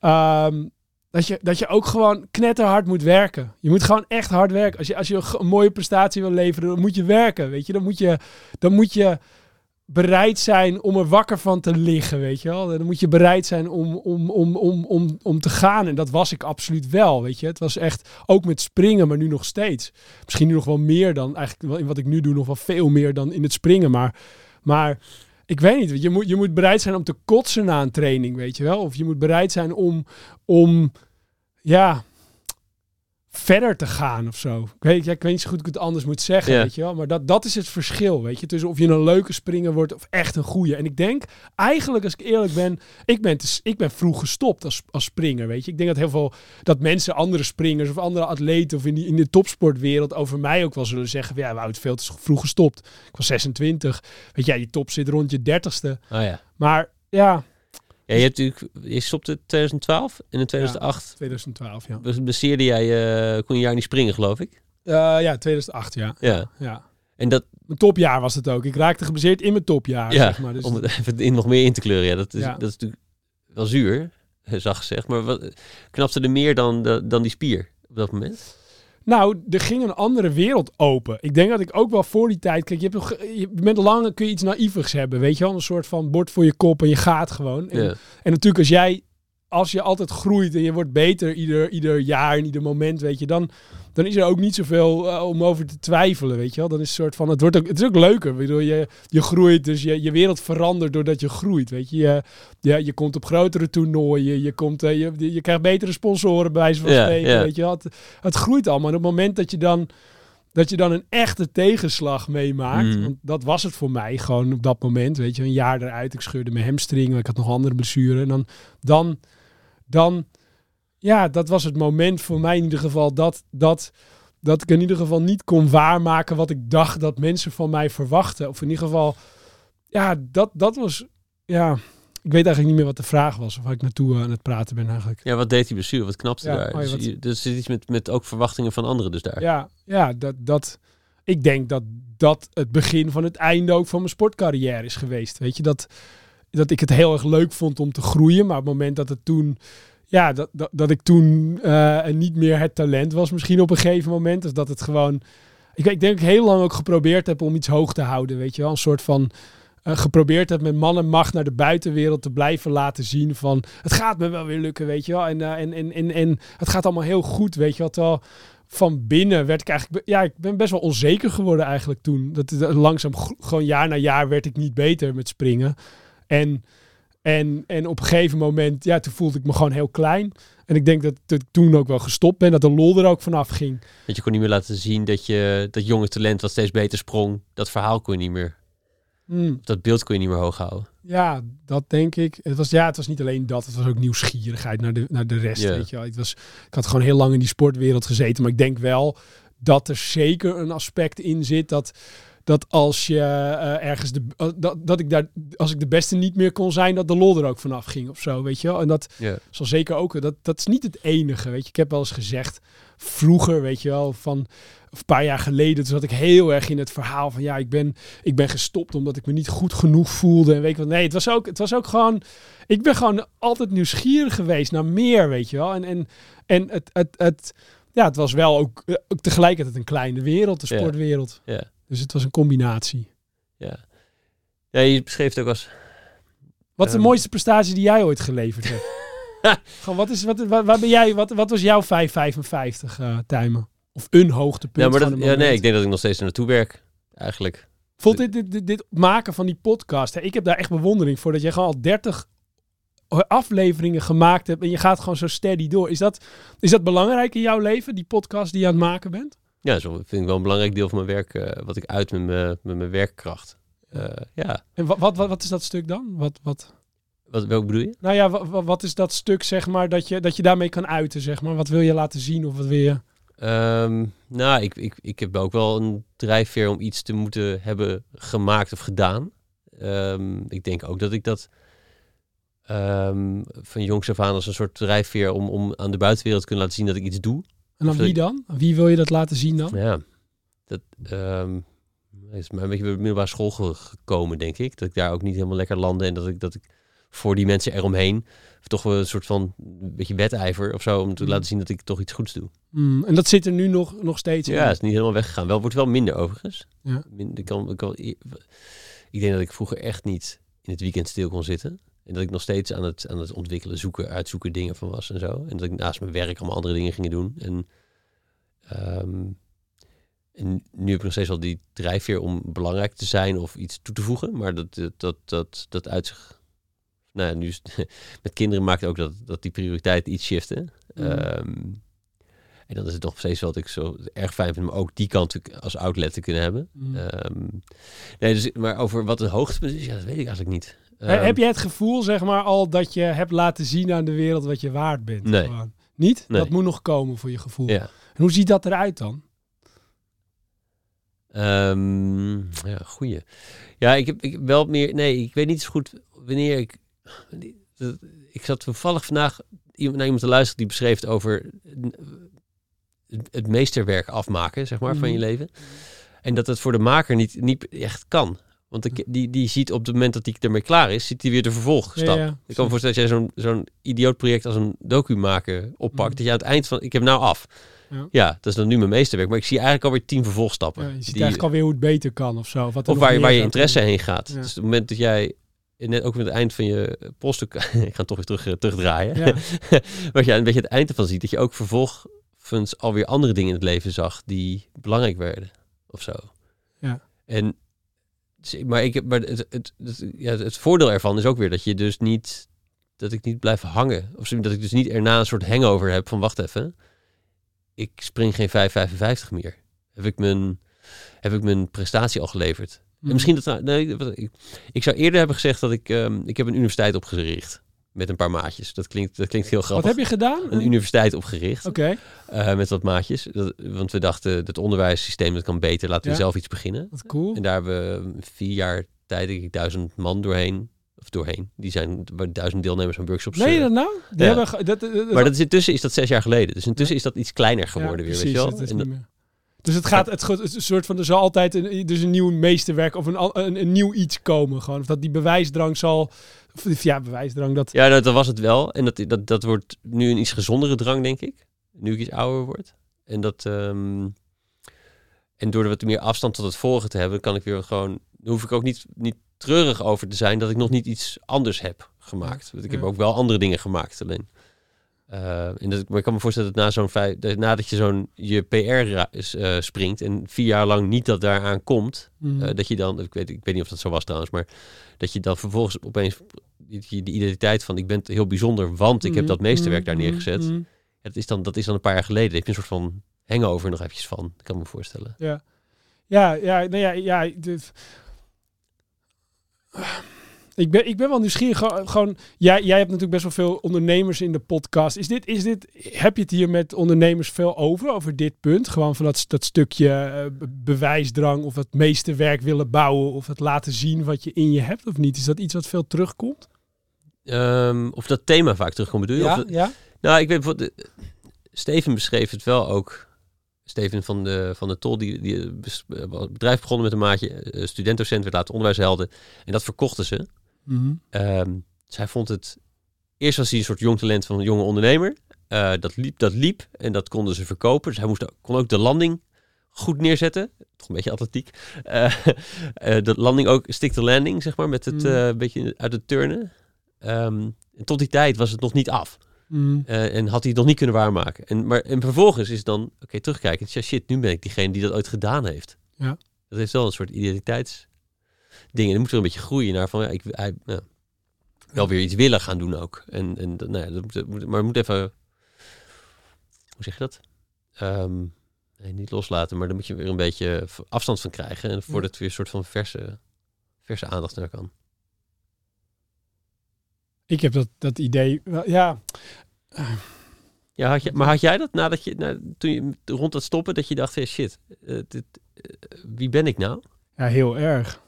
um, dat je, dat je ook gewoon knetterhard moet werken. Je moet gewoon echt hard werken. Als je, als je een mooie prestatie wil leveren, dan moet je werken. Weet je, dan moet je, dan moet je bereid zijn om er wakker van te liggen, weet je wel. Dan moet je bereid zijn om, om, om, om, om, om te gaan. En dat was ik absoluut wel, weet je. Het was echt, ook met springen, maar nu nog steeds. Misschien nu nog wel meer dan, eigenlijk in wat ik nu doe, nog wel veel meer dan in het springen. Maar, maar ik weet niet, je moet, je moet bereid zijn om te kotsen na een training, weet je wel. Of je moet bereid zijn om, om ja, verder te gaan of zo. Ik weet, ja, ik weet niet zo goed hoe ik het anders moet zeggen, weet je wel. Maar dat, dat is het verschil, weet je. Tussen of je een leuke springer wordt of echt een goede. En ik denk, eigenlijk als ik eerlijk ben, ik ben, te, ik ben vroeg gestopt als, als springer, weet je. Ik denk dat heel veel, dat mensen, andere springers of andere atleten of in, die, in de topsportwereld over mij ook wel zullen zeggen, ja, het veel te vroeg gestopt. Ik was 26. Weet je, ja, die top zit rond je dertigste. Oh ja. Maar ja, ja, je, hebt natuurlijk, je stopte in 2012 en in 2008. Ja, 2012, ja. Blesseerde jij, uh, kon je jaar niet springen, geloof ik? Uh, ja, 2008, ja. Ja. ja. En dat... Mijn topjaar was het ook. Ik raakte geblesseerd in mijn topjaar, ja, zeg maar. Dus om het even in nog meer in te kleuren. Ja, dat is, dat is natuurlijk wel zuur, zag gezegd. Maar wat, knapte er meer dan, de, dan die spier op dat moment? Nou, er ging een andere wereld open. Ik denk dat ik ook wel voor die tijd... Kijk, je, hebt, nog- je bent lang kun je iets naïevers hebben, weet je wel? Een soort van bord voor je kop en je gaat gewoon. En natuurlijk als jij... Als je altijd groeit en je wordt beter ieder, ieder jaar en ieder moment, weet je, dan, dan is er ook niet zoveel eh, om over te twijfelen, weet je wel. Dan is het soort van, het, wordt ook, het is ook leuker. Bedoel, je, je groeit, dus je, je wereld verandert doordat je groeit, weet je. Je, je, je komt op grotere toernooien, je, komt, eh, je, je, krijgt betere sponsoren bij van Ja, spreken, weet je wel. Het, het groeit allemaal. En op het moment dat je dan dat je dan een echte tegenslag meemaakt. Mhm. Want dat was het voor mij gewoon op dat moment. Weet je, een jaar eruit. Ik scheurde mijn hamstring. maar Ik had nog andere blessuren. En dan, dan, dan, ja, dat was het moment voor mij in ieder geval. Dat, dat, dat ik in ieder geval niet kon waarmaken wat ik dacht dat mensen van mij verwachten. Of in ieder geval, ja, dat, dat was, ja. Ik weet eigenlijk niet meer wat de vraag was. Of waar ik naartoe eh, aan het praten ben eigenlijk. Ja, wat deed die blessure? Wat knapte Ja, daar? oh ja, dus, wat- er zit iets met, met ook verwachtingen van anderen dus daar. Ja, ja dat, dat, ik denk dat dat het begin van het einde ook van mijn sportcarrière is geweest. Weet je, dat, dat ik het heel erg leuk vond om te groeien. Maar op het moment dat het toen, ja, dat, dat, dat ik toen eh, niet meer het talent was misschien op een gegeven moment. Dus dat het gewoon, ik, ik denk ik heel lang ook geprobeerd heb om iets hoog te houden. Weet je wel, een soort van... eh, geprobeerd heb met man en macht naar de buitenwereld te blijven laten zien van het gaat me wel weer lukken, weet je wel. En, eh, en, en, en, en het gaat allemaal heel goed, weet je wel. Terwijl van binnen werd ik eigenlijk, ja, ik ben best wel onzeker geworden eigenlijk toen. Dat, dat langzaam, gewoon jaar na jaar werd ik niet beter met springen. En, en, en op een gegeven moment, ja, toen voelde ik me gewoon heel klein. En ik denk dat ik toen ook wel gestopt ben, dat de lol er ook vanaf ging. Want je kon niet meer laten zien dat je dat jonge talent wat steeds beter sprong, dat verhaal kon je niet meer, Hmm. dat beeld kon je niet meer hoog houden. Ja, dat denk ik. Het was, ja, het was niet alleen dat, het was ook nieuwsgierigheid naar de, naar de rest. Weet je wel. Het was, ik had gewoon heel lang in die sportwereld gezeten, maar ik denk wel dat er zeker een aspect in zit dat, dat als je eh, ergens de, eh, dat, dat ik daar, als ik de beste niet meer kon zijn, dat de lol er ook vanaf ging of zo, weet je wel. En dat zal zeker ook, dat, dat is niet het enige, weet je. Ik heb wel eens gezegd, vroeger, weet je wel, van een paar jaar geleden, toen zat ik heel erg in het verhaal van ja, ik ben, ik ben gestopt omdat ik me niet goed genoeg voelde. En weet je wat, nee, het was ook, het was ook gewoon, ik ben gewoon altijd nieuwsgierig geweest naar meer, weet je wel. En, en, en het, het, het, ja, het was wel ook, eh, ook tegelijkertijd een kleine wereld, de Ja. sportwereld. Ja. Dus het was een combinatie. Ja. ja, je beschreef het ook als Wat is de Ehm. mooiste prestatie die jij ooit geleverd hebt? Gewoon, wat, is, wat, waar, waar ben jij, wat, wat was jouw 555 eh timer? Of een hoogtepunt Ja, maar dat, ja, nee, ik denk dat ik nog steeds naartoe werk. Eigenlijk. Voelt dit, dit, dit, dit maken van die podcast, hè, ik heb daar echt bewondering voor dat je gewoon al 30 afleveringen gemaakt hebt en je gaat gewoon zo steady door. Is dat, is dat belangrijk in jouw leven, die podcast die je aan het maken bent? Ja, zo vind ik wel een belangrijk deel van mijn werk, eh, wat ik uit met mijn, met mijn werkkracht. Eh, ja, En wat, wat, wat, is dat stuk dan? Wat, wat, wat, welk bedoel je? nou ja, wat, wat, wat is dat stuk, zeg maar, dat je, dat je daarmee kan uiten, zeg maar? Wat wil je laten zien of wat wil je... Ehm, nou, ik, ik, ik heb ook wel een drijfveer om iets te moeten hebben gemaakt of gedaan. Ehm, ik denk ook dat ik dat ehm, van jongs af aan als een soort drijfveer om, om aan de buitenwereld te kunnen laten zien dat ik iets doe. En aan wie dan? Aan wie wil je dat laten zien dan? Ja, dat ehm, is mij een beetje bij de middelbare school ge- gekomen, denk ik. Dat ik daar ook niet helemaal lekker landde en dat ik, dat ik voor die mensen eromheen toch wel een soort van een beetje wedijver of zo om te Mm. laten zien dat ik toch iets goeds doe. Mm, en dat zit er nu nog, nog steeds in. Ja, het is niet helemaal weggegaan. Wel wordt wel minder overigens. Ja. Min- ik, kan, ik, kan, ik denk dat ik vroeger echt niet in het weekend stil kon zitten. En dat ik nog steeds aan het, aan het ontwikkelen, zoeken, uitzoeken dingen van was en zo. En dat ik naast mijn werk allemaal andere dingen ging doen. En, ehm, en nu heb ik nog steeds wel die drijfveer om belangrijk te zijn of iets toe te voegen. Maar dat, dat, dat, dat, dat uit zich... Nou ja, nu is het- met kinderen maakt ook dat, dat die prioriteit iets shiften. Mhm. Ehm, en dan is het nog steeds wel dat ik zo erg fijn vind om ook die kant als outlet te kunnen hebben. Mm. Ehm, nee, dus, maar over wat het hoogtepunt is, ja, dat weet ik eigenlijk niet. He- Ehm, heb jij het gevoel, zeg maar, al dat je hebt laten zien aan de wereld wat je waard bent? Nee. Gewoon? Niet? Nee. Dat moet nog komen voor je gevoel. Ja. En hoe ziet dat eruit dan? Ehm, ja, goeie. Ja, ik heb, ik heb wel meer... Nee, ik weet niet zo goed wanneer ik... Ik zat toevallig vandaag iemand- naar iemand te luisteren die beschreef het over het, het meesterwerk afmaken, zeg maar, van je Mhm. leven. En dat het voor de maker niet, niet echt kan. Want die, die ziet op het moment dat hij ermee klaar is, ziet hij weer de vervolgstap. Ja, ja. Ik kan me voorstellen dat jij zo'n zo'n idioot project als een docu maken oppakt. Mhm. Dat je aan het eind van, ik heb nou af. Ja. dat is dan nu mijn meeste werk. Maar ik zie eigenlijk alweer tien vervolgstappen. Ja, je ziet die- eigenlijk alweer hoe het beter kan of zo. Of, wat of waar, waar je interesse heen gaat. Ja. Dus op het moment dat jij, net ook met het eind van je poststuk, ik ga toch weer terug, eh, terugdraaien. Ja. Wat je een beetje het eind ervan ziet, dat je ook vervolgens alweer andere dingen in het leven zag die belangrijk werden. Of zo. Ja. En, maar ik, maar het, het, het, ja, het voordeel ervan is ook weer dat je dus niet, dat ik niet blijf hangen. Of dat ik dus niet erna een soort hangover heb van wacht even. Ik spring geen 5,55 meer. Heb ik mijn, heb ik mijn prestatie al geleverd? En Mhm. misschien dat. Nee, wat- ik, ik zou eerder hebben gezegd dat ik. ehm, ik heb een universiteit opgericht. Met een paar maatjes. Dat klinkt, dat klinkt heel Wat grappig. heb je gedaan? Een universiteit opgericht. Oké, eh, met wat maatjes. Dat, want we dachten, het onderwijssysteem dat kan beter. Laten we zelf iets beginnen. wat cool. En daar hebben we vier jaar tijd, denk ik, duizend man doorheen. Of doorheen. Die zijn duizend deelnemers aan workshops. Nee, eh, dat nou? Die Ja. hebben ge- dat, maar dat is intussen is dat zes jaar geleden. Dus intussen is dat iets kleiner geworden Ja, weer. precies, weet je wel? dat- meer. Dus het gaat, het, soort van, er zal altijd een, dus een nieuw meesterwerk of een, een, een nieuw iets komen. Gewoon. Of dat die bewijsdrang zal, of, ja, bewijsdrang, dat, Ja, dat, dat was het wel. En dat, dat, dat wordt nu een iets gezondere drang, denk ik. Nu ik iets ouder word. En dat. ehm, en door wat meer afstand tot het vorige te hebben, kan ik weer gewoon. Hoef ik ook niet, niet treurig over te zijn dat ik nog niet iets anders heb gemaakt. Want ik heb Ja. ook wel andere dingen gemaakt. Alleen. Eh, en dat, maar ik kan me voorstellen dat na zo'n vijf, dat nadat je zo'n je PR is, eh, springt en vier jaar lang niet dat daaraan komt, Mhm. eh, dat je dan, ik weet, ik weet niet of dat zo was trouwens, maar dat je dan vervolgens opeens die, die identiteit van ik ben heel bijzonder, want ik heb dat meesterwerk daar Mhm, neergezet. mhm. Ja, dat, is dan, dat is dan een paar jaar geleden. Daar heb je een soort van hangover nog eventjes van. Ik kan me voorstellen. Ja, ja, ja, nou ja, ja. dit- Ik ben, ik ben wel nieuwsgierig. Gewoon, jij, jij hebt natuurlijk best wel veel ondernemers in de podcast. Is dit, is dit, heb je het hier met ondernemers veel over, over dit punt? Gewoon van dat, dat stukje eh, be- bewijsdrang of het meeste werk willen bouwen of het laten zien wat je in je hebt of niet? Is dat iets wat veel terugkomt? Ehm, of dat thema vaak terugkomt, bedoel je? Of het- ja. nou, ik weet eh, Steven beschreef het wel ook. Steven van de, van de Tol, die, die eh, bedrijf begonnen met een maatje, studentdocent, werd later onderwijshelden. En dat verkochten ze. Mhm. Ehm, zij vond het. Eerst was hij een soort jong talent van een jonge ondernemer. Eh, dat, liep, dat liep en dat konden ze verkopen. Dus hij moest, kon ook de landing goed neerzetten. Toch een beetje atletiek. Eh, de landing ook, stick the landing, zeg maar, met het Mm. een beetje uit het turnen. Ehm, en tot die tijd was het nog niet af. Mhm. En had hij het nog niet kunnen waarmaken. En, maar, en vervolgens is dan, oké, terugkijken. Ja, shit, nu ben ik diegene die dat ooit gedaan heeft. Ja. Dat heeft wel een soort identiteitsding. En dan moet er een beetje groeien naar van, ja, ik, hij, ja, wel weer iets willen gaan doen ook. En, en nou ja, dat moet, maar moet even, hoe zeg je dat? Ehm, nee, niet loslaten, maar dan moet je weer een beetje afstand van krijgen. En voordat het weer een soort van verse, verse aandacht naar kan. Ik heb dat, dat idee. wel- Ja, Ja, had je, maar had jij dat nadat je, na, toen je rond dat stoppen, dat je dacht, hey, shit, eh, dit, eh, wie ben ik nou? Ja, heel erg.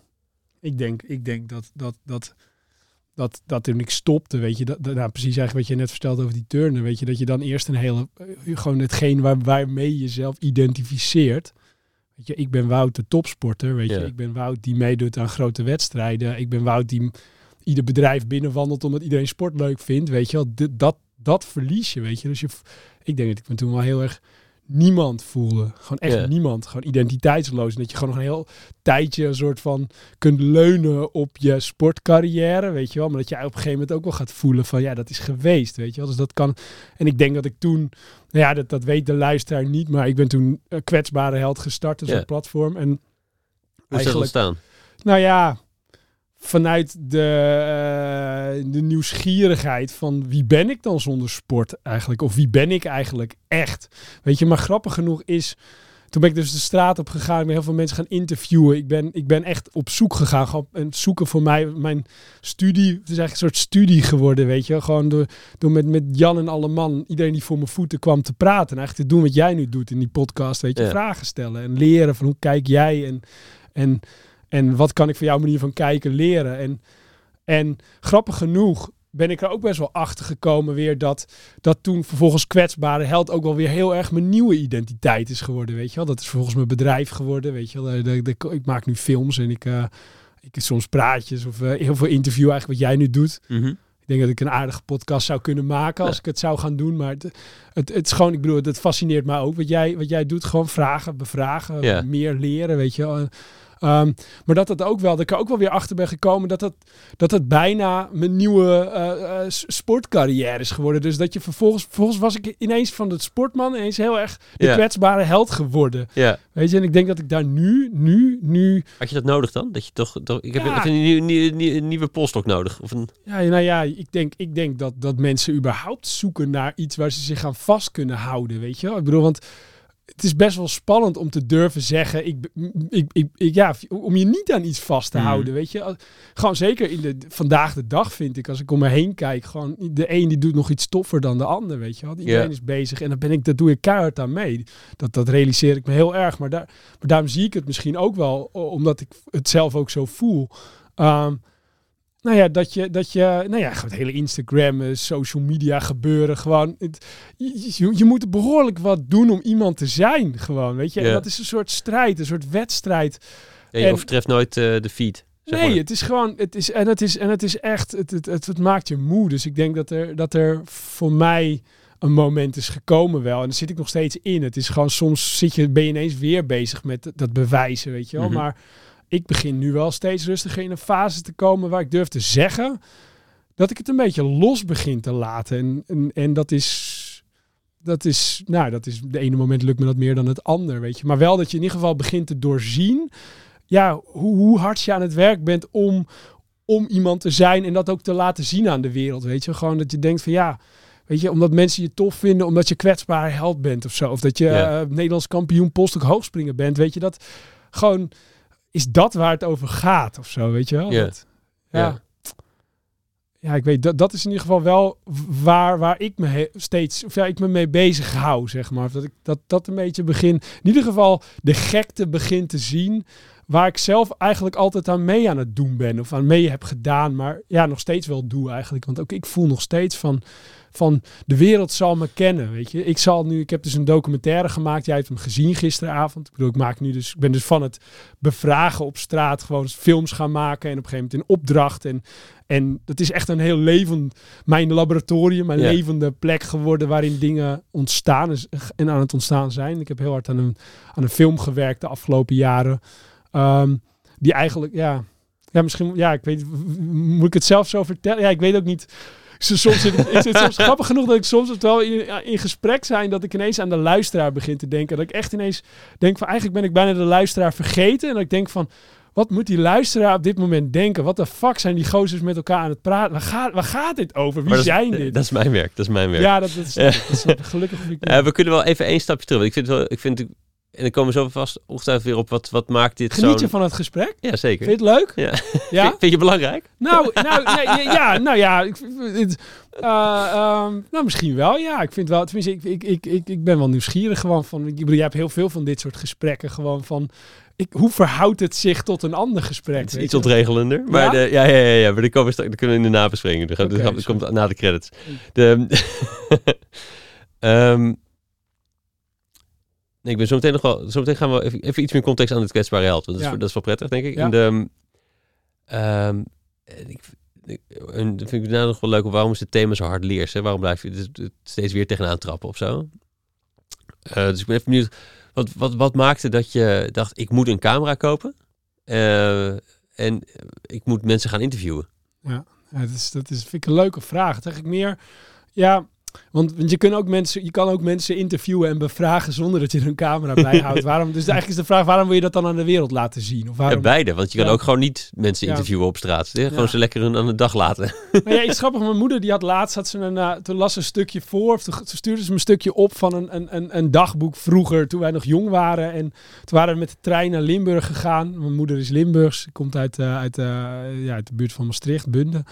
Ik denk, ik denk dat, dat, dat, dat, dat toen ik stopte, weet je, dat, dat- nou, precies eigenlijk wat je net vertelde over die turnen, weet je, dat je dan eerst een hele, eh, gewoon hetgeen waar, waarmee je jezelf identificeert. Weet je, ik ben Wout de topsporter, weet Ja. je, ik ben Wout die meedoet aan grote wedstrijden, ik ben Wout die ieder bedrijf binnenwandelt omdat iedereen sport leuk vindt, weet je wel, D- dat, dat verlies je, weet je. Dus je, ik denk dat ik me toen wel heel erg niemand voelde. Gewoon echt niemand. Gewoon identiteitsloos. En dat je gewoon nog een heel tijdje een soort van kunt leunen op je sportcarrière, weet je wel. Maar dat je op een gegeven moment ook wel gaat voelen van ja, dat is geweest, weet je wel. Dus dat kan. En ik denk dat ik toen, nou ja, dat, dat weet de luisteraar niet, maar ik ben toen kwetsbare held gestart, dus Ja. een platform. En Hoe is dat ontstaan? nou ja, vanuit de, eh, de nieuwsgierigheid van wie ben ik dan zonder sport eigenlijk? Of wie ben ik eigenlijk echt? Weet je, maar grappig genoeg is... Toen ben ik dus de straat op gegaan. Ik ben heel veel mensen gaan interviewen. Ik ben, ik ben echt op zoek gegaan. Gewoon en zoeken voor mij. Mijn studie. Het is eigenlijk een soort studie geworden. Weet je. Gewoon door, door met, met Jan en alle man. Iedereen die voor mijn voeten kwam te praten. En eigenlijk te doen wat jij nu doet in die podcast. Weet je. Ja. Vragen stellen. En leren van hoe kijk jij. En, en, en wat kan ik van jouw manier van kijken leren. En, en grappig genoeg ben ik er ook best wel achter gekomen weer dat, dat toen vervolgens kwetsbare held ook wel weer heel erg mijn nieuwe identiteit is geworden, weet je wel. Dat is vervolgens mijn bedrijf geworden, weet je wel. De- de- de- ik maak nu films en ik, eh, ik soms praatjes of eh, heel veel interview eigenlijk wat jij nu doet. Mhm. Ik denk dat ik een aardige podcast zou kunnen maken als ik het zou gaan doen. Maar het, het, het is gewoon, ik bedoel, het fascineert me ook. Wat jij, wat jij doet, gewoon vragen, bevragen, meer leren, weet je wel. Ehm, maar dat dat ook wel, dat ik er ook wel weer achter ben gekomen dat het, dat het bijna mijn nieuwe uh, sportcarrière is geworden. Dus dat je vervolgens, vervolgens was ik ineens van de sportman ineens heel erg de kwetsbare held geworden. Ja. Weet je, en ik denk dat ik daar nu, nu, nu... Had je dat nodig dan? Dat je toch, toch ik heb een, een, nieuwe, nieuwe polstok nodig? Of een... Ja, nou ja, ik denk, ik denk dat, dat mensen überhaupt zoeken naar iets waar ze zich aan vast kunnen houden, weet je wel? Ik bedoel, want het is best wel spannend om te durven zeggen, ik, ik, ik, ja, om je niet aan iets vast te mhm. houden, weet je. Gewoon zeker in de vandaag de dag vind ik, als ik om me heen kijk, gewoon de een die doet nog iets toffer dan de ander, weet je wel. Iedereen is bezig en dan ben ik, dat doe ik keihard aan mee. Dat, dat realiseer ik me heel erg, maar, daar, maar daarom zie ik het misschien ook wel, omdat ik het zelf ook zo voel. Um, nou ja, dat je, dat je, nou ja, het hele Instagram, eh, social media gebeuren, gewoon, het, je, je, moet behoorlijk wat doen om iemand te zijn, gewoon, weet je. En dat is een soort strijd, een soort wedstrijd. Ja, je en, overtreft nooit uh, de feed. nee, het is gewoon, het is, en het is, en het is echt, het, het, het, het, maakt je moe. Dus ik denk dat er, dat er voor mij een moment is gekomen wel. En daar zit ik nog steeds in. Het is gewoon, soms zit je, ben je ineens weer bezig met dat bewijzen, weet je wel. Mhm. Maar ik begin nu wel steeds rustiger in een fase te komen waar ik durf te zeggen dat ik het een beetje los begin te laten. En, en, en dat is. Dat is, nou, dat is, de ene moment lukt me dat meer dan het ander, weet je. Maar wel dat je in ieder geval begint te doorzien, ja, hoe, hoe hard je aan het werk bent om, om iemand te zijn en dat ook te laten zien aan de wereld, weet je. Gewoon dat je denkt van, ja, weet je, omdat mensen je tof vinden, omdat je kwetsbaar held bent of zo. Of dat je ja. uh, Nederlands kampioen post ook hoogspringen bent, weet je. Dat gewoon is dat waar het over gaat of zo, weet je wel? Ja. ja. ja. ik weet, dat, dat is in ieder geval wel waar, waar ik me steeds, of ja, ik me mee bezig hou, zeg maar. Dat ik dat, dat een beetje begin, in ieder geval de gekte begin te zien, waar ik zelf eigenlijk altijd aan mee aan het doen ben, of aan mee heb gedaan, maar ja, nog steeds wel doe eigenlijk. Want ook ik voel nog steeds van, van de wereld zal me kennen, weet je. Ik zal nu, ik heb dus een documentaire gemaakt. Jij hebt hem gezien gisteravond. Ik bedoel, ik maak nu dus, ik ben dus van het bevragen op straat gewoon films gaan maken en op een gegeven moment in opdracht en en dat is echt een heel levend, mijn laboratorium, mijn levende plek geworden waarin dingen ontstaan en aan het ontstaan zijn. Ik heb heel hard aan een, aan een film gewerkt de afgelopen jaren. Um, die eigenlijk, ja, ja, misschien, ja, ik weet, moet ik het zelf zo vertellen? Ja, ik weet ook niet soms is het soms grappig genoeg dat ik soms het wel in, in, gesprek zijn dat ik ineens aan de luisteraar begin te denken. Dat ik echt ineens denk van eigenlijk ben ik bijna de luisteraar vergeten. En dat ik denk van wat moet die luisteraar op dit moment denken? Wat de fuck zijn die gozers met elkaar aan het praten? Waar gaat, waar gaat dit over? Wie zijn dit? Dat is mijn werk. Dat is mijn werk. Ja, dat, is, dat is gelukkig. Uh, we kunnen wel even één stapje terug. Ik vind, wel, ik vind en dan komen we zo vast ongetwijfeld weer op wat, wat maakt dit zo. Geniet je van het gesprek? Ja, zeker. Vind je het leuk? Ja. ja? Vind, je belangrijk? Nou, nou nee, ja, nou ja. Ik, het, uh, um, nou, misschien wel. Ja, ik vind wel. Tenminste, ik, ik, ik, ik, ik ben wel nieuwsgierig gewoon van. Ik bedoel, je hebt heel veel van dit soort gesprekken gewoon van. Ik, hoe verhoudt het zich tot een ander gesprek? Het is iets ontregelender. Maar ja? De, ja, ja, ja, ja, maar komen we, daar kunnen we in de nabespreking. Dat, okay, komt na de credits. De, um, Nee, ik ben zo meteen nog wel. Zo meteen gaan we even, even iets meer context aan het kwetsbare held. Want dat, is, dat is wel prettig, denk ik. Ja. En de, um, ik, en dat vind ik nou nog wel leuk. Waarom is het thema zo hard leers? Hè? Waarom blijf je het steeds weer tegenaan trappen of zo? Uh, dus ik ben even benieuwd. Wat, wat, wat maakte dat je dacht, ik moet een camera kopen? Uh, en ik moet mensen gaan interviewen? Ja, ja dat, is, dat is, vind ik een leuke vraag. Dat ik meer... Ja, want, want je, kan ook mensen, je kan ook mensen interviewen en bevragen zonder dat je er een camera bij houdt. waarom, dus eigenlijk is de vraag, waarom wil je dat dan aan de wereld laten zien? Of waarom... Ja, beide. Want je kan ook gewoon niet mensen interviewen op straat. Gewoon ze lekker hun aan de dag laten. Maar ja, iets grappig. Mijn moeder die had laatst, had ze een, uh, toen las een stukje voor. Of toen stuurde ze me een stukje op van een, een, een, dagboek vroeger, toen wij nog jong waren. En toen waren we met de trein naar Limburg gegaan. Mijn moeder is Limburgs. Komt uit, uh, uit, uh, ja, uit de buurt van Maastricht, Bunde.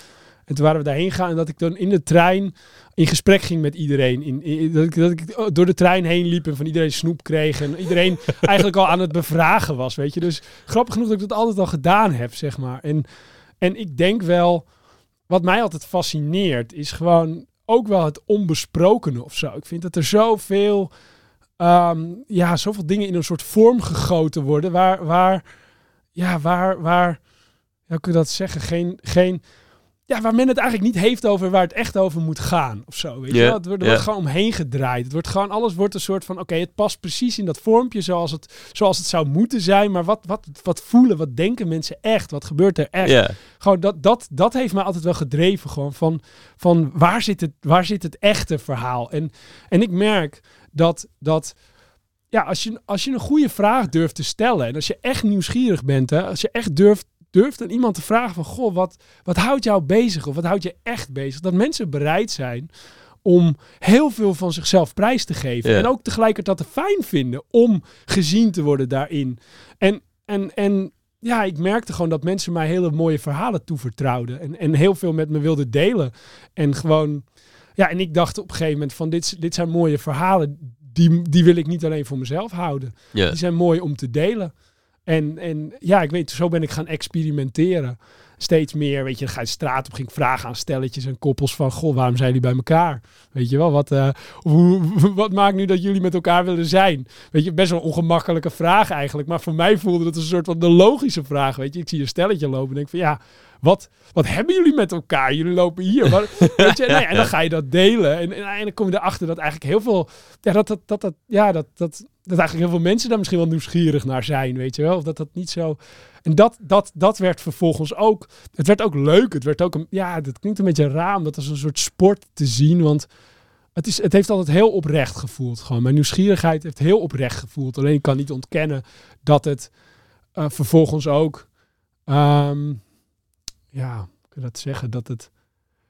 En toen waren we daarheen gegaan en dat ik dan in de trein in gesprek ging met iedereen. In, dat, ik, dat ik door de trein heen liep en van iedereen snoep kreeg. En iedereen eigenlijk al aan het bevragen was, weet je. Dus grappig genoeg dat ik dat altijd al gedaan heb, zeg maar. En, en ik denk wel, wat mij altijd fascineert, is gewoon ook wel het onbesprokene of zo. Ik vind dat er zoveel, um, ja, zoveel dingen in een soort vorm gegoten worden, waar, waar, ja, waar, waar, hoe kun je dat zeggen? Geen, geen ja, waar men het eigenlijk niet heeft over waar het echt over moet gaan of zo. Weet je wel? Het wordt, er wordt gewoon omheen gedraaid. Het wordt gewoon, alles wordt een soort van, oké, het past precies in dat vormpje zoals het, zoals het zou moeten zijn. Maar wat, wat, wat voelen, wat denken mensen echt? Wat gebeurt er echt? Gewoon dat, dat, dat heeft mij altijd wel gedreven. Gewoon van, van waar, zit het, waar zit het echte verhaal? En, en ik merk dat, dat ja, als, je, als je een goede vraag durft te stellen. En als je echt nieuwsgierig bent. Hè, als je echt durft, durft aan iemand te vragen van... Goh, wat, wat houdt jou bezig? Of wat houdt je echt bezig? Dat mensen bereid zijn om heel veel van zichzelf prijs te geven. Ja. En ook tegelijkertijd te fijn vinden om gezien te worden daarin. En, en, en ja, ik merkte gewoon dat mensen mij hele mooie verhalen toevertrouwden. En, en heel veel met me wilden delen. En gewoon, ja, en ik dacht op een gegeven moment van dit, dit zijn mooie verhalen. Die, die wil ik niet alleen voor mezelf houden. ja. Die zijn mooi om te delen. En, en ja, ik weet, zo ben ik gaan experimenteren. Steeds meer, weet je, dan ga je straat op, ging ik vragen aan stelletjes en koppels van, goh, waarom zijn jullie bij elkaar? Weet je wel, wat, eh, hoe, wat maakt nu dat jullie met elkaar willen zijn? Weet je, best wel een ongemakkelijke vraag eigenlijk, maar voor mij voelde het een soort van de logische vraag, weet je. Ik zie een stelletje lopen en denk van, ja, wat, wat hebben jullie met elkaar? Jullie lopen hier. Maar, weet je, nee, en dan ga je dat delen. En, en, en dan kom je erachter dat eigenlijk heel veel. Ja, dat, dat, dat, dat, ja, dat, dat, dat eigenlijk heel veel mensen daar misschien wel nieuwsgierig naar zijn. Weet je wel? Of dat dat niet zo. En dat, dat, dat werd vervolgens ook. Het werd ook leuk. Het werd ook een. Ja, dat klinkt een beetje raar om dat als een soort sport te zien. Want het, is, het heeft altijd heel oprecht gevoeld. Gewoon. Mijn nieuwsgierigheid heeft heel oprecht gevoeld. Alleen ik kan niet ontkennen dat het eh, vervolgens ook. ehm, ja, hoe kun je dat zeggen? Dat het,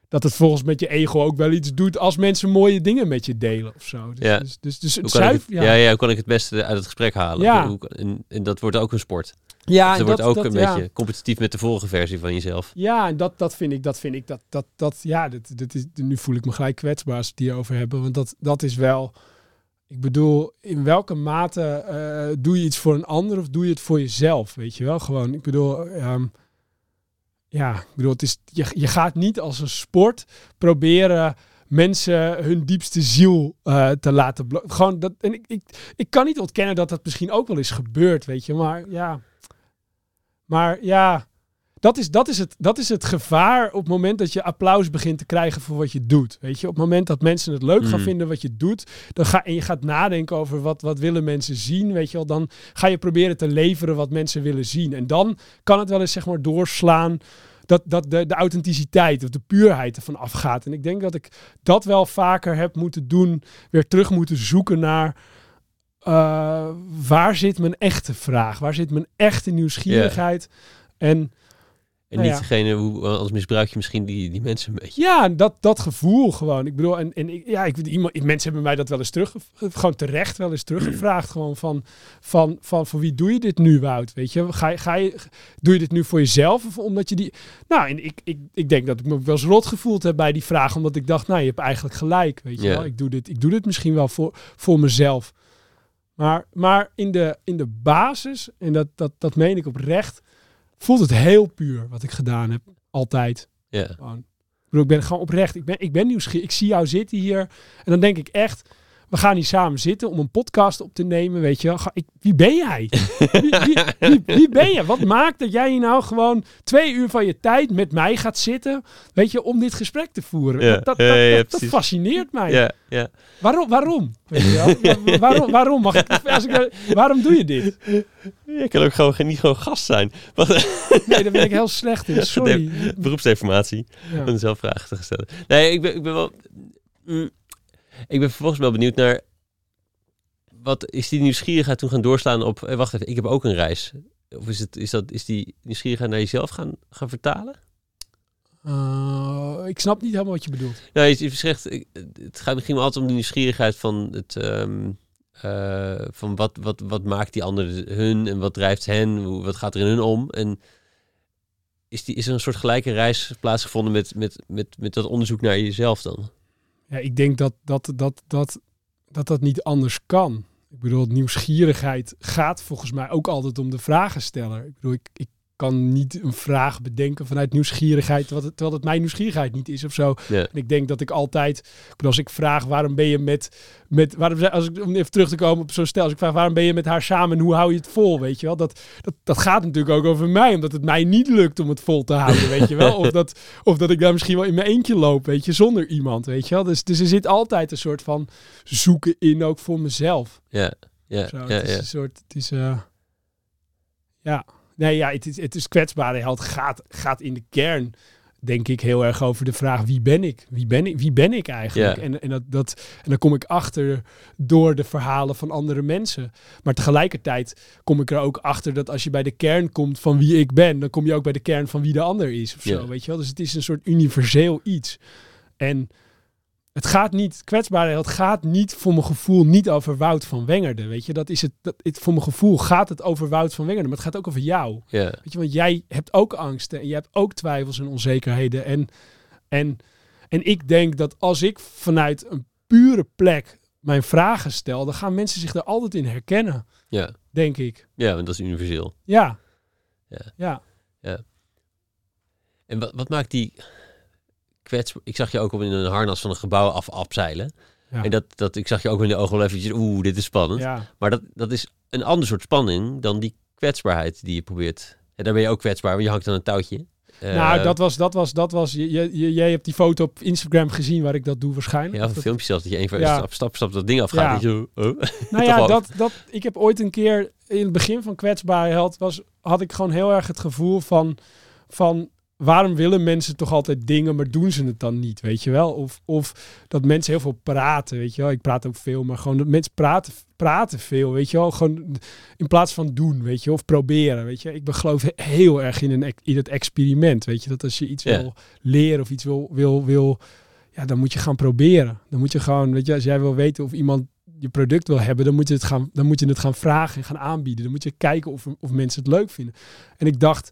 dat het volgens met je ego ook wel iets doet als mensen mooie dingen met je delen of zo. Dus, Ja. dus, dus, dus het Hoe kan ik zuiver, het, ja. Ja, hoe kan ik het beste uit het gesprek halen? Ja. Hoe, en, en dat wordt ook een sport. ja, en er wordt dat- ook dat- een ja. beetje competitief met de vorige versie van jezelf. Ja, en dat, dat vind ik, dat vind ik, dat, dat, dat, ja, dat, dat is, nu voel ik me gelijk kwetsbaar als we het hierover hebben. Want dat, dat is wel, ik bedoel, in welke mate eh, doe je iets voor een ander of doe je het voor jezelf, weet je wel? Gewoon, ik bedoel, ehm, ja, ik bedoel, het is, je, je gaat niet als een sport proberen mensen hun diepste ziel eh, te laten Gewoon dat, en ik, ik, ik kan niet ontkennen dat dat misschien ook wel eens gebeurt, weet je, maar ja. Maar ja, dat is, dat, is het, dat is het gevaar op het moment dat je applaus begint te krijgen voor wat je doet. Weet je, op het moment dat mensen het leuk gaan Mm. vinden wat je doet, dan ga, en je gaat nadenken over wat, wat willen mensen zien, weet je wel, dan ga je proberen te leveren wat mensen willen zien. En dan kan het wel eens zeg maar doorslaan dat, dat de, de authenticiteit of de puurheid ervan afgaat. En ik denk dat ik dat wel vaker heb moeten doen, weer terug moeten zoeken naar eh, waar zit mijn echte vraag? Waar zit mijn echte nieuwsgierigheid? En En Nou niet ja. degene, hoe, anders misbruik je misschien die, die mensen een beetje. ja, dat, dat gevoel gewoon. Ik bedoel, en, en ja, ik, iemand, mensen hebben mij dat wel eens terug, gewoon terecht wel eens teruggevraagd. Gewoon van, van, van, voor wie doe je dit nu, Wout? Weet je, ga, je- ga je, doe je dit nu voor jezelf of omdat je die... Nou, en ik, ik, ik denk dat ik me wel eens rot gevoeld heb bij die vraag, omdat ik dacht, nou, je hebt eigenlijk gelijk, weet je Ja. wel. Ik doe dit, ik doe dit misschien wel voor, voor mezelf. Maar, maar in, de, in de basis, en dat, dat, dat meen ik oprecht, voelt het heel puur wat ik gedaan heb. Altijd. Ja. Gewoon. Ik bedoel, ik ben gewoon oprecht. Ik ben, ik ben nieuwsgierig. Ik zie jou zitten hier. En dan denk ik echt, we gaan hier samen zitten om een podcast op te nemen. Weet je. Ga- Ik, wie ben jij? wie, wie, wie, wie ben je? Wat maakt dat jij hier nou gewoon twee uur van je tijd met mij gaat zitten? Weet je, om dit gesprek te voeren. Ja, Dat, dat, ja, fascineert mij. Ja, ja. Waarom? Waarom? Weet je wel? Wa- waarom? Waarom? Mag ik, als ik, waarom doe je dit? Je kan ook gewoon geen- niet gewoon gast zijn. Wat Nee, daar ben ik heel slecht in. Sorry. beroepsdeformatie. Ja. Om zelf vragen te stellen. Nee, ik ben, ik ben wel. mm, ik ben vervolgens wel benieuwd naar. Wat is die nieuwsgierigheid toen gaan doorslaan op. eh, wacht even, ik heb ook een reis. Of is, het, is, dat, is die nieuwsgierigheid naar jezelf gaan, gaan vertalen? Eh, ik snap niet helemaal wat je bedoelt. Nou, je, je zegt, het gaat misschien wel altijd om de nieuwsgierigheid van het. ehm, eh, van wat, wat, wat maakt die ander hun en wat drijft hen, hoe, wat gaat er in hun om? En is, die, is er een soort gelijke reis plaatsgevonden met, met, met, met dat onderzoek naar jezelf dan? Ja, ik denk dat dat, dat, dat, dat dat niet anders kan. Ik bedoel, nieuwsgierigheid gaat volgens mij ook altijd om de vragensteller. Ik bedoel, ik, ik, kan niet een vraag bedenken vanuit nieuwsgierigheid, wat het, terwijl het mijn nieuwsgierigheid niet is of zo. En ik denk dat ik altijd, als ik vraag waarom ben je met, met waarom, als ik om even terug te komen op zo'n stel, als ik vraag waarom ben je met haar samen en hoe hou je het vol, weet je wel, dat, dat, dat gaat natuurlijk ook over mij, omdat het mij niet lukt om het vol te houden, weet je wel, of dat, of dat ik daar misschien wel in mijn eentje loop, weet je, zonder iemand, weet je wel. Dus, dus er zit altijd een soort van zoeken in ook voor mezelf. Ja, ja, ja, het is een soort, het is, eh, ja, nee, ja, het is, het is kwetsbare held gaat, gaat in de kern, denk ik, heel erg over de vraag wie ben ik? Wie ben ik, wie ben ik eigenlijk? En, en, dat, dat, en dan kom ik achter door de verhalen van andere mensen. Maar tegelijkertijd kom ik er ook achter dat als je bij de kern komt van wie ik ben, dan kom je ook bij de kern van wie de ander is of zo, weet je wel? Dus het is een soort universeel iets. En het gaat niet, kwetsbare held gaat niet voor mijn gevoel niet over Wout van Wengerden. Weet je, dat is het, dat, het. Voor mijn gevoel gaat het over Wout van Wengerden, maar het gaat ook over jou. ja. Weet je, want jij hebt ook angsten en je hebt ook twijfels en onzekerheden. En, en, en ik denk dat als ik vanuit een pure plek mijn vragen stel, dan gaan mensen zich er altijd in herkennen, ja. denk ik. ja want dat is universeel. Ja. Ja. Ja. En wat, wat maakt die Ik zag je ook op in een harnas van een gebouw af afzeilen. Ja. En dat, dat, ik zag je ook in de ogen wel eventjes... Oeh, dit is spannend. ja. Maar dat, dat is een ander soort spanning dan die kwetsbaarheid die je probeert. En daar ben je ook kwetsbaar, want je hangt aan een touwtje. Eh, nou, dat was, dat was, dat was, je, je, jij hebt die foto op Instagram gezien waar ik dat doe waarschijnlijk. Ja, Of een dat- filmpje zelfs, dat je een van Ja. stap, stap, stap dat ding afgaat. Ja. je oh. Nou ja, dat, dat, ik heb ooit een keer in het begin van kwetsbare held was, had ik gewoon heel erg het gevoel van, van waarom willen mensen toch altijd dingen, maar doen ze het dan niet, weet je wel? Of, of dat mensen heel veel praten, weet je wel? Ik praat ook veel, maar gewoon dat mensen praten, praten veel, weet je wel? Gewoon in plaats van doen, weet je, of proberen, weet je? Ik geloof heel erg in, een, in het experiment, weet je? Dat als je iets wil leren of iets wil, wil, wil, ja, dan moet je gaan proberen. Dan moet je gewoon, weet je, als jij wil weten of iemand je product wil hebben, dan moet je het gaan, dan moet je het gaan vragen en gaan aanbieden. Dan moet je kijken of, of mensen het leuk vinden. En ik dacht,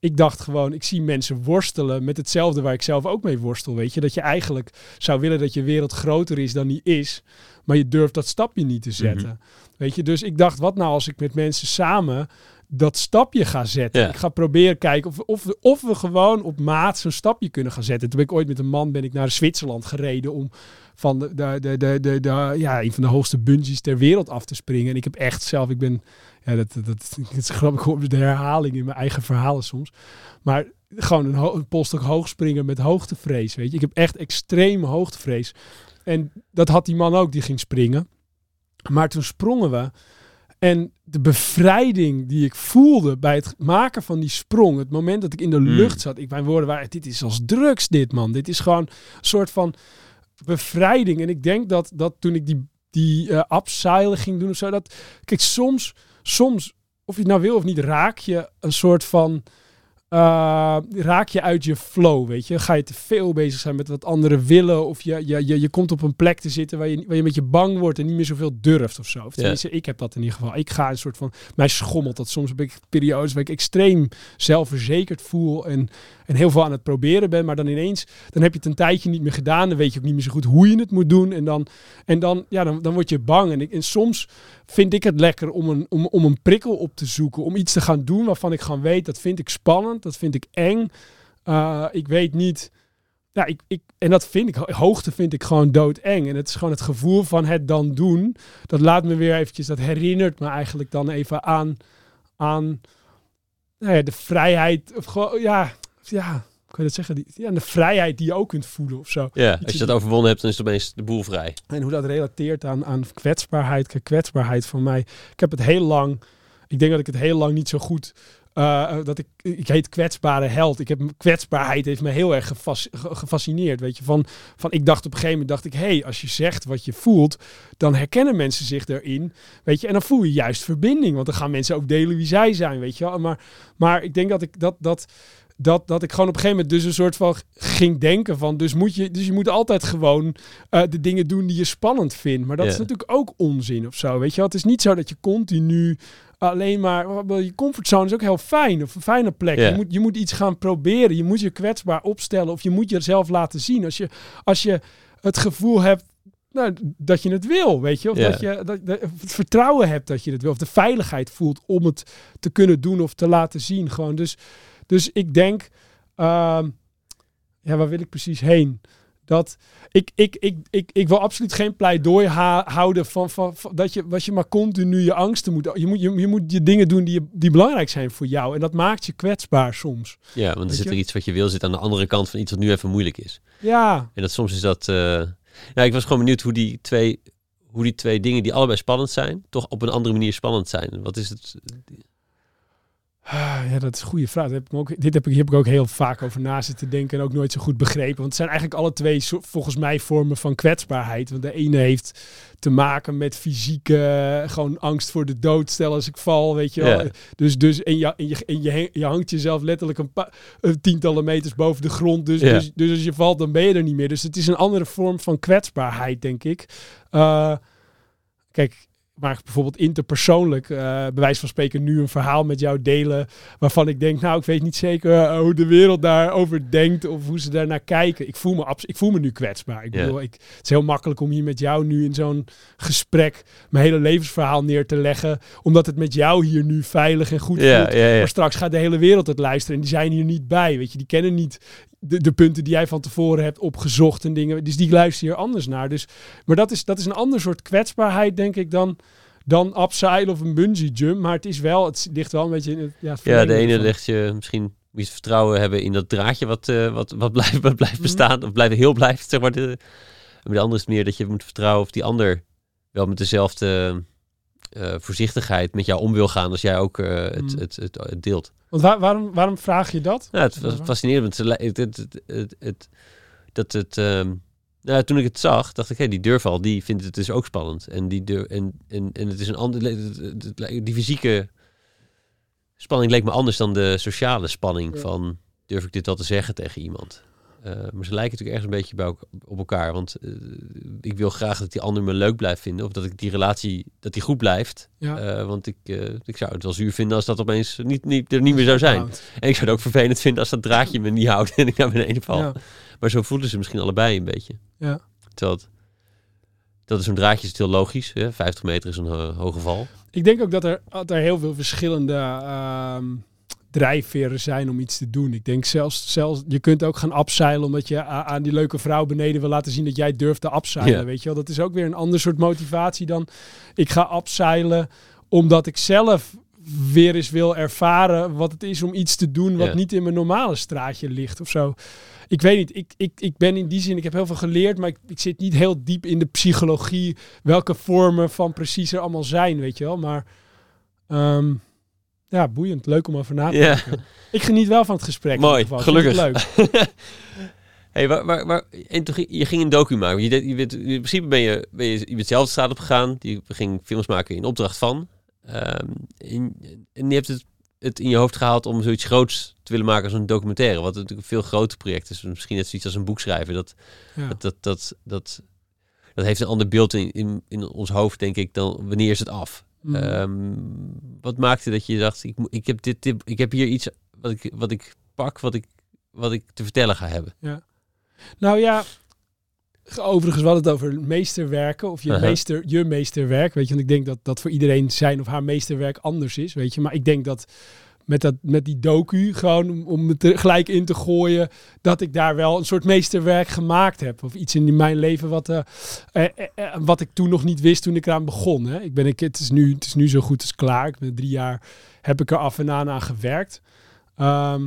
ik dacht gewoon, ik zie mensen worstelen met hetzelfde waar ik zelf ook mee worstel. Weet je, dat je eigenlijk zou willen dat je wereld groter is dan die is, maar je durft dat stapje niet te zetten. Weet je, dus ik dacht, wat nou als ik met mensen samen dat stapje ga zetten. Ja. Ik ga proberen kijken of, we- of, of we gewoon op maat zo'n stapje kunnen gaan zetten. Toen ben ik ooit met een man ben ik naar Zwitserland gereden om van de, de, de, de, de, de- ja, een van de hoogste bungees ter wereld af te springen. En ik heb echt zelf, ik ben, ja, dat, dat, dat is grappig op de herhaling in mijn eigen verhalen soms. Maar gewoon een, ho- een polstok hoog springen met hoogtevrees, weet je. Ik heb echt extreme hoogtevrees. En dat had die man ook, die ging springen. Maar toen sprongen we. En de bevrijding die ik voelde bij het maken van die sprong, het moment dat ik in de Hmm. lucht zat, ik mijn woorden waren: dit is als drugs, dit man. Dit is gewoon een soort van bevrijding. En ik denk dat, dat toen ik die, die upseilen ging doen of zo, dat kijk soms, soms of je het nou wil of niet, raak je een soort van eh, raak je uit je flow, weet je. Ga je te veel bezig zijn met wat anderen willen of je, je, je, je komt op een plek te zitten waar je, waar je een beetje bang wordt en niet meer zoveel durft of zo. Of tenminste, ik heb dat in ieder geval. Ik ga een soort van, mij schommelt dat soms. Heb ik periodes waar ik extreem zelfverzekerd voel en, en heel veel aan het proberen ben, maar dan ineens, dan heb je het een tijdje niet meer gedaan, dan weet je ook niet meer zo goed hoe je het moet doen en dan, en dan, ja, dan, dan word je bang. En, en soms vind ik het lekker om een, om, om een prikkel op te zoeken, om iets te gaan doen waarvan ik gewoon weet, dat vind ik spannend, dat vind ik eng. Uh, ik weet niet, ja, ik, ik, en dat vind ik, hoogte vind ik gewoon doodeng. En het is gewoon het gevoel van het dan doen, dat laat me weer eventjes, dat herinnert me eigenlijk dan even aan, aan nou ja, de vrijheid, of gewoon, ja, ja, kan je dat zeggen? Die, ja, de vrijheid die je ook kunt voelen of zo. Ja, als je dat overwonnen hebt, dan is het opeens de boel vrij. En hoe dat relateert aan, aan kwetsbaarheid. Kwetsbaarheid van mij. Ik heb het heel lang. Ik denk dat ik het heel lang niet zo goed. Uh, dat ik, ik heet kwetsbare held. Ik heb kwetsbaarheid heeft me heel erg gefas, gefascineerd. Weet je, van, van ik dacht op een gegeven moment dacht ik, hé, hey, als je zegt wat je voelt, dan herkennen mensen zich erin. Weet je, en dan voel je juist verbinding, want dan gaan mensen ook delen wie zij zijn, weet je wel. Maar, maar ik denk dat ik dat dat dat, dat ik gewoon op een gegeven moment dus een soort van ging denken van, dus moet je, dus je moet altijd gewoon uh, de dingen doen die je spannend vindt. Maar dat yeah. is natuurlijk ook onzin of zo, weet je wel. Het is niet zo dat je continu alleen maar, je comfortzone is ook heel fijn, of een fijne plek. Yeah. Je, moet, je moet iets gaan proberen, je moet je kwetsbaar opstellen of je moet jezelf laten zien. Als je, als je het gevoel hebt nou, dat je het wil, weet je. Of dat je dat, het vertrouwen hebt dat je het wil. Of de veiligheid voelt om het te kunnen doen of te laten zien. Gewoon. Dus, dus ik denk, ehm, ja, waar wil ik precies heen? Dat ik, ik, ik, ik, ik wil absoluut geen pleidooi houden van, van, van dat je, wat je maar continu je angsten moet. Je moet je, je, moet je dingen doen die, die belangrijk zijn voor jou. En dat maakt je kwetsbaar soms. Ja, want er zit je? er iets wat je wil, zit aan de andere kant van iets wat nu even moeilijk is. Ja, En dat soms is dat. Nou, ik was gewoon benieuwd hoe die twee, hoe die twee dingen die allebei spannend zijn, toch op een andere manier spannend zijn. Wat is het? Ah, Ja, dat is een goede vraag. Dat heb ik ook, dit heb ik, hier heb ik ook heel vaak over na zitten denken en ook nooit zo goed begrepen. Want het zijn eigenlijk alle twee volgens mij vormen van kwetsbaarheid. Want de ene heeft te maken met fysieke, eh, gewoon angst voor de dood. Stel als ik val, weet je wel. Ja. Dus, dus en, je, en, je, en je, je hangt jezelf letterlijk een, pa- een tientallen meters boven de grond. Dus, Ja. dus, dus als je valt, dan ben je er niet meer. Dus het is een andere vorm van kwetsbaarheid, denk ik. Eh, kijk, maar bijvoorbeeld interpersoonlijk, eh bij wijze van spreken, nu een verhaal met jou delen. waarvan ik denk, nou, ik weet niet zeker eh, hoe de wereld daarover denkt. of hoe ze daarnaar kijken. Ik voel me, ik voel me nu kwetsbaar. Ik bedoel, ik, het is heel makkelijk om hier met jou nu in zo'n gesprek. mijn hele levensverhaal neer te leggen. omdat het met jou hier nu veilig en goed voelt. Maar straks gaat de hele wereld het luisteren en die zijn hier niet bij. Weet je, die kennen niet de, de punten die jij van tevoren hebt opgezocht en dingen. Dus die luisteren hier anders naar. Dus, maar dat is, dat is een ander soort kwetsbaarheid, denk ik, dan, dan upside of een bungee jump. Maar het is wel, het ligt wel een beetje in het, ja, het Ja, de ene ervan. legt je misschien het vertrouwen hebben in dat draadje wat, eh, wat, wat, blijft, wat blijft Mhm. bestaan. Of blijft heel blijft, zeg maar. De, de andere is meer dat je moet vertrouwen of die ander wel met dezelfde eh, voorzichtigheid met jou om wil gaan als jij ook eh, het, Mhm. het, het, het deelt. Want waar, waarom, waarom vraag je dat? Nou, het was fascinerend. dat het, ehm, nou, toen ik het zag, dacht ik, hé, die durval, die vindt het dus ook spannend. En, die deur, en, en, en het is een ander, die fysieke spanning leek me anders dan de sociale spanning Ja. van, durf ik dit wel te zeggen tegen iemand? Eh, maar ze lijken natuurlijk ergens een beetje bij elk- op elkaar. Want eh, ik wil graag dat die ander me leuk blijft vinden. Of dat ik die relatie, dat die goed blijft. Ja. Eh, want ik, ik zou het wel zuur vinden als dat opeens niet, niet, er niet meer zou zijn. En ik zou het ook vervelend vinden als dat draadje me niet houdt en ik naar beneden val. Ja. Maar zo voelen ze misschien allebei een beetje. Ja. Terwijl het, dat is zo'n draadje is heel logisch. Hè? 50 meter is een ho- hoge val. Ik denk ook dat er, dat er heel veel verschillende ehm, drijfveren zijn om iets te doen. Ik denk zelfs, zelfs je kunt ook gaan abseilen omdat je aan die leuke vrouw beneden wil laten zien dat jij durft te abseilen. Weet je wel, dat is ook weer een ander soort motivatie dan ik ga abseilen omdat ik zelf weer eens wil ervaren wat het is om iets te doen wat niet in mijn normale straatje ligt of zo. Ik weet niet, ik, ik, ik ben in die zin, ik heb heel veel geleerd, maar ik, ik zit niet heel diep in de psychologie, welke vormen van precies er allemaal zijn, weet je wel. Maar ehm, ja, boeiend, leuk om over na te denken. Ik geniet wel van het gesprek. Mooi, gelukkig. Leuk. hey, waar, waar, waar, en toen je ging een docu maken. Je, deed, je bent, in principe ben je, ben je, je bent zelf de straat op gegaan. Je ging films maken in opdracht van. Ehm, en, en je hebt het, het in je hoofd gehaald om zoiets groots te willen maken als een documentaire. Wat natuurlijk een veel groter project is. Misschien net zoiets als een boek schrijven. Dat, Ja. Dat, dat, dat, dat, dat heeft een ander beeld in, in, in ons hoofd, denk ik, dan wanneer is het af. Mm. Ehm, wat maakte dat je dacht, ik, ik, heb dit, ik heb hier iets wat ik, wat ik pak, wat ik, wat ik te vertellen ga hebben. Nou ja, overigens we hadden het over meesterwerken of je, meester, je meesterwerk. Weet je, want ik denk dat dat voor iedereen zijn of haar meesterwerk anders is. Weet je, maar ik denk dat met, dat, met die docu, gewoon om, om het er gelijk in te gooien, dat ik daar wel een soort meesterwerk gemaakt heb. Of iets in mijn leven wat, eh, wat ik toen nog niet wist toen ik eraan begon. Hè. Ik ben, ik, het, is nu, het is nu zo goed als klaar. Ik ben drie jaar, heb ik er af en aan aan gewerkt. Ehm,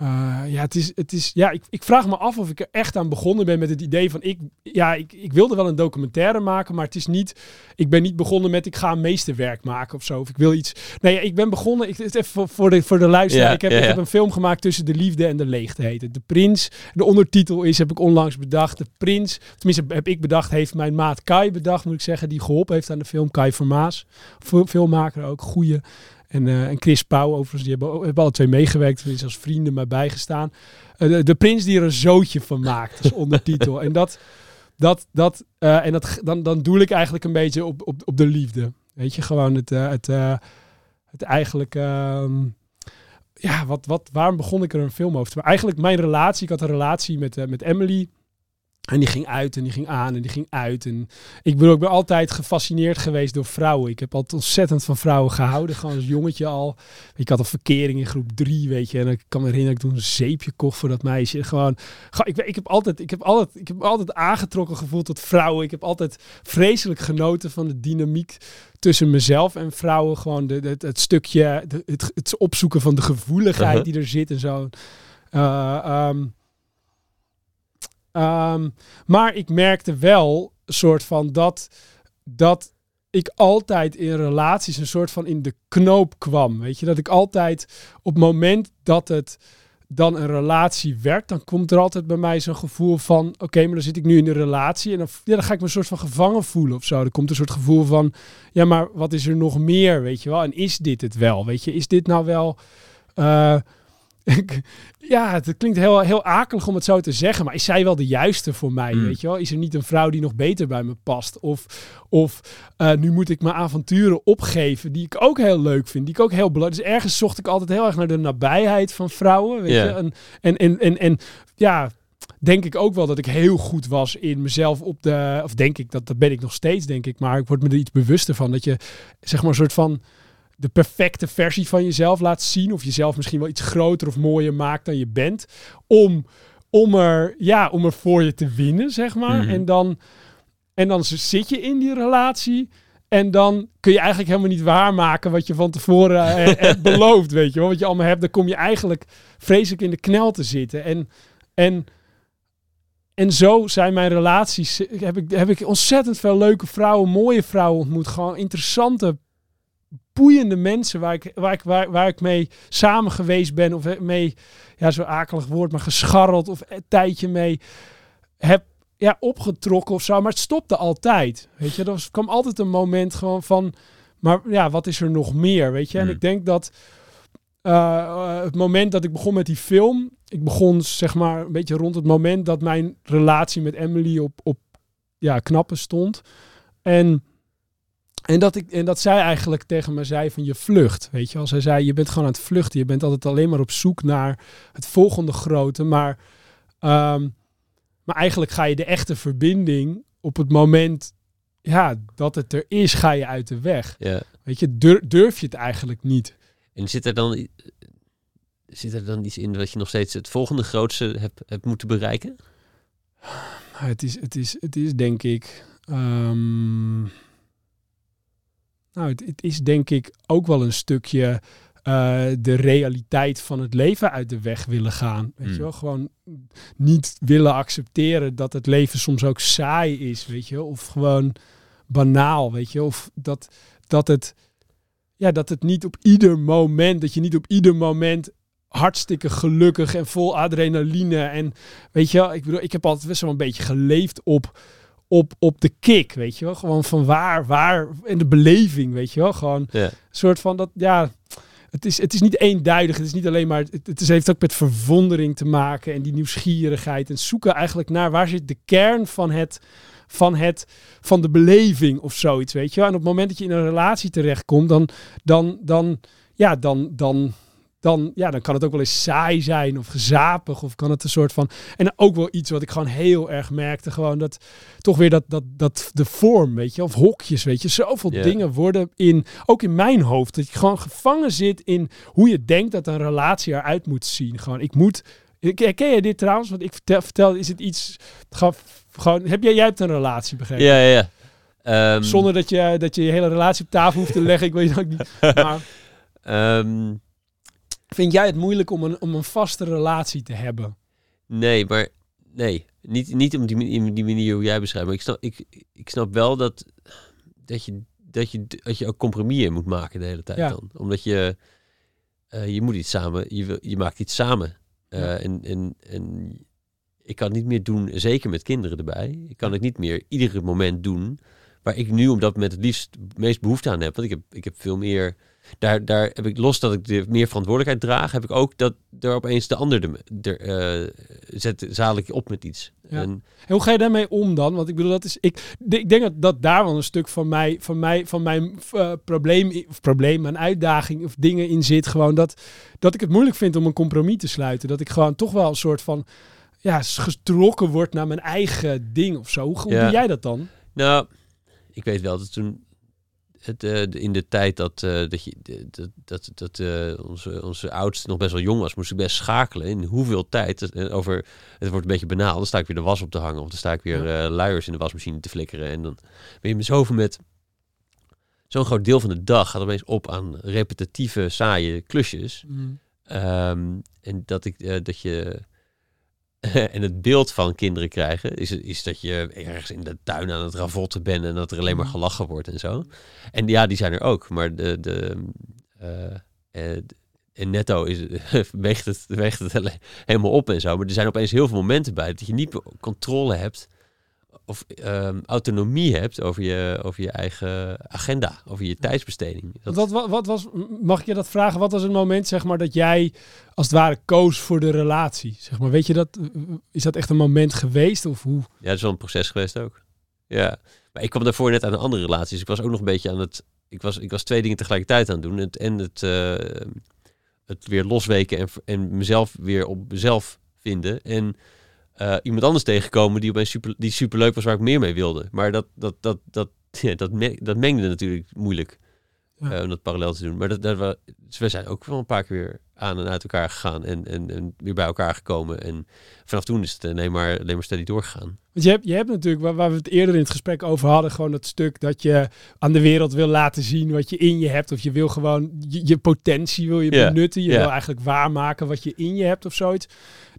eh, ja, het is, het is, ja ik, ik vraag me af of ik er echt aan begonnen ben met het idee van ik, ja, ik, ik wilde wel een documentaire maken, maar het is niet, ik ben niet begonnen met ik ga een meesterwerk maken of zo. Of ik wil iets. Nee, ik ben begonnen, ik, het even voor, de, voor de luisteraar. Ja, ik, heb, ja, ik heb een film gemaakt tussen de liefde en de leegte heet het. De Prins. De ondertitel is, heb ik onlangs bedacht, de Prins. Tenminste, heb ik bedacht, heeft mijn maat Kai bedacht, moet ik zeggen, die geholpen heeft aan de film. Kai Vermaas, Fil- filmmaker ook, goeie. En, eh, en Chris Pauw, overigens, die hebben, hebben alle twee meegewerkt. tenminste als vrienden mij bijgestaan. Eh, de, prins die er een zootje van maakt, als ondertitel. en dat, dat, dat, eh, en dat, dan, dan doe ik eigenlijk een beetje op, op, op de liefde. Weet je, gewoon het, het, het eigenlijk... ehm, ja, wat, wat, waarom begon ik er een film over te maken? Eigenlijk mijn relatie, ik had een relatie met, met Emily. En die ging uit en die ging aan en die ging uit. En ik bedoel, ik ben altijd gefascineerd geweest door vrouwen. Ik heb altijd ontzettend van vrouwen gehouden. Gewoon als jongetje al. Ik had een verkering in groep drie, weet je. En ik kan me herinneren dat ik toen een zeepje kocht voor dat meisje. Gewoon, ik, ik, heb altijd, ik, heb altijd, ik heb altijd aangetrokken gevoeld tot vrouwen. Ik heb altijd vreselijk genoten van de dynamiek tussen mezelf en vrouwen. Gewoon de, het stukje, het, het opzoeken van de gevoeligheid uh-huh. die er zit en zo. Uh, Ehm, maar ik merkte wel een soort van dat, dat ik altijd in relaties een soort van in de knoop kwam. Weet je, dat ik altijd op het moment dat het dan een relatie werkt, dan komt er altijd bij mij zo'n gevoel van: oké, maar dan zit ik nu in een relatie en dan, ja, dan ga ik me een soort van gevangen voelen of zo. Er komt een soort gevoel van: ja, maar wat is er nog meer, weet je wel? En is dit het wel? Weet je, is dit nou wel. Uh, ja, het klinkt heel, heel akelig om het zo te zeggen, maar is zij wel de juiste voor mij? Hmm. Weet je wel? Is er niet een vrouw die nog beter bij me past? Of, of uh, nu moet ik mijn avonturen opgeven, die ik ook heel leuk vind, die ik ook heel belangrijk. Dus ergens zocht ik altijd heel erg naar de nabijheid van vrouwen. Weet je? En, en, en, en, en ja, denk ik ook wel dat ik heel goed was in mezelf op de. Of denk ik, dat, dat ben ik nog steeds, denk ik. Maar ik word me er iets bewuster van. Dat je zeg maar een soort van de perfecte versie van jezelf laat zien. Of jezelf misschien wel iets groter of mooier maakt dan je bent. Om, om, er, ja, om er voor je te winnen, zeg maar. Mhm. En, dan, en dan zit je in die relatie. En dan kun je eigenlijk helemaal niet waarmaken wat je van tevoren eh, hebt beloofd, weet je wel. Wat je allemaal hebt, dan kom je eigenlijk vreselijk in de knel te zitten. En, en, en zo zijn mijn relaties, heb ik, heb ik ontzettend veel leuke vrouwen, mooie vrouwen ontmoet. Gewoon interessante boeiende mensen waar ik, waar ik, waar, waar ik mee samen geweest ben. Of mee, ja, zo akelig woord, maar gescharreld. Of een tijdje mee heb ja, opgetrokken of zo. Maar het stopte altijd. Weet je, er kwam altijd een moment gewoon van. Maar ja, wat is er nog meer? Weet je, en hmm. ik denk dat. Uh, het moment dat ik begon met die film, ik begon zeg maar een beetje rond het moment dat mijn relatie met Emily op, op ja, knappen stond. En en dat, ik, en dat zij eigenlijk tegen me zei van je vlucht. Weet je, als zij zei je bent gewoon aan het vluchten. Je bent altijd alleen maar op zoek naar het volgende grote. Maar, ehm, maar eigenlijk ga je de echte verbinding op het moment ja, dat het er is, ga je uit de weg. Ja. Weet je, durf je het eigenlijk niet. En zit er dan, zit er dan iets in dat je nog steeds het volgende grootste hebt, hebt moeten bereiken? Het is, het is, het is denk ik. Ehm, nou, het, is denk ik ook wel een stukje uh, de realiteit van het leven uit de weg willen gaan. Weet je hmm. wel, gewoon niet willen accepteren dat het leven soms ook saai is, weet je, of gewoon banaal, weet je, of dat, dat het, ja, dat het niet op ieder moment, dat je niet op ieder moment hartstikke gelukkig en vol adrenaline en weet je, ik bedoel, ik heb altijd best wel een beetje geleefd op op, op de kick, weet je wel. Gewoon van waar, waar, en de beleving, weet je wel. Gewoon een soort van dat, ja, het is, het is niet eenduidig. Het is niet alleen maar, het, het heeft ook met verwondering te maken en die nieuwsgierigheid en zoeken eigenlijk naar waar zit de kern van het, van het, van de beleving of zoiets, weet je wel. En op het moment dat je in een relatie terechtkomt, dan, dan, dan, ja, dan, dan, dan, ja, dan kan het ook wel eens saai zijn of gezapig. Of kan het een soort van. En ook wel iets wat ik gewoon heel erg merkte. Gewoon dat toch weer dat, dat, dat de vorm, weet je, of hokjes, weet je. Zoveel dingen worden in, ook in mijn hoofd, dat je gewoon gevangen zit in hoe je denkt dat een relatie eruit moet zien. Gewoon, ik moet. Ken je dit trouwens? Want ik vertel, vertel is het iets. Gewoon, heb jij, jij hebt een relatie, begrepen? Ja, ja, ja. Ehm, Zonder dat je, dat je je hele relatie op tafel hoeft te leggen. Ik weet het ook niet. Maar, ehm, Vind jij het moeilijk om een, om een vaste relatie te hebben? Nee, maar nee. Niet, niet om die, die manier hoe jij beschrijft. Maar ik snap, ik, ik snap wel dat, dat, je, dat, je, dat je ook compromissen moet maken de hele tijd dan. Omdat je, uh, je moet iets samen, je, wil, je maakt iets samen. Uh, en, en, en ik kan het niet meer doen, zeker met kinderen erbij. Ik kan het niet meer iedere moment doen waar ik nu op dat moment het liefst meest behoefte aan heb. Want ik heb, ik heb veel meer daar, daar heb ik los dat ik de meer verantwoordelijkheid draag, heb ik ook dat er opeens de ander de, de uh, zet zadelijk op met iets. En, hoe ga je daarmee om dan? Want ik bedoel, dat is. Ik, ik denk dat, dat daar wel een stuk van, mij, van, mij, van mijn uh, probleem, of probleem, een uitdaging of dingen in zit. Gewoon dat, dat ik het moeilijk vind om een compromis te sluiten. Dat ik gewoon toch wel een soort van ja, getrokken wordt naar mijn eigen ding of zo. Hoe, hoe Ja. doe jij dat dan? Nou, ik weet wel dat toen het, eh, in de tijd dat, eh, dat, je, dat, dat, dat eh, onze, onze oudste nog best wel jong was, moest ik best schakelen in hoeveel tijd. het- over, het wordt een beetje banaal. Dan sta ik weer de was op te hangen. Of dan sta ik weer luiers in de wasmachine te flikkeren. En dan ben je met zoveel met... Zo'n groot deel van de dag gaat opeens op aan repetitieve, saaie klusjes. Ehm, en dat, ik, dat je. en het beeld van kinderen krijgen is, is dat je ergens in de tuin aan het ravotten bent en dat er alleen maar Mhm. gelachen wordt en zo. En ja, die zijn er ook, maar de. de eh, en netto is, weegt, het, weegt het hele- helemaal op en zo. Maar er zijn opeens heel veel momenten bij dat je niet controle hebt of ehm, autonomie hebt over je, over je eigen agenda, over je tijdsbesteding. Dat, Wat, wat, wat was, mag ik je dat vragen? Wat was het moment, zeg maar, dat jij als het ware koos voor de relatie? Zeg maar, weet je dat? Is dat echt een moment geweest of hoe? Ja, het is wel een proces geweest ook. Ja, maar ik kwam daarvoor net aan een andere relatie. Dus ik was ook nog een beetje aan het... Ik was, ik was twee dingen tegelijkertijd aan het doen. Het, en het, eh, het weer losweken en, en mezelf weer op mezelf vinden. En eh, iemand anders tegenkomen die opeens super, die superleuk was waar ik meer mee wilde. Maar dat, dat, dat, dat, ja, dat, me- dat mengde natuurlijk moeilijk. Ja. eh, om dat parallel te doen. Maar dat, dat we, dus we zijn ook wel een paar keer weer aan en uit elkaar gegaan. En, en, en weer bij elkaar gekomen. En vanaf toen is het alleen maar, alleen maar steady doorgegaan. Want je hebt, je hebt natuurlijk, waar, waar we het eerder in het gesprek over hadden, gewoon dat stuk dat je aan de wereld wil laten zien wat je in je hebt. Of je wil gewoon je, je potentie wil je benutten. Je wil eigenlijk waarmaken wat je in je hebt of zoiets.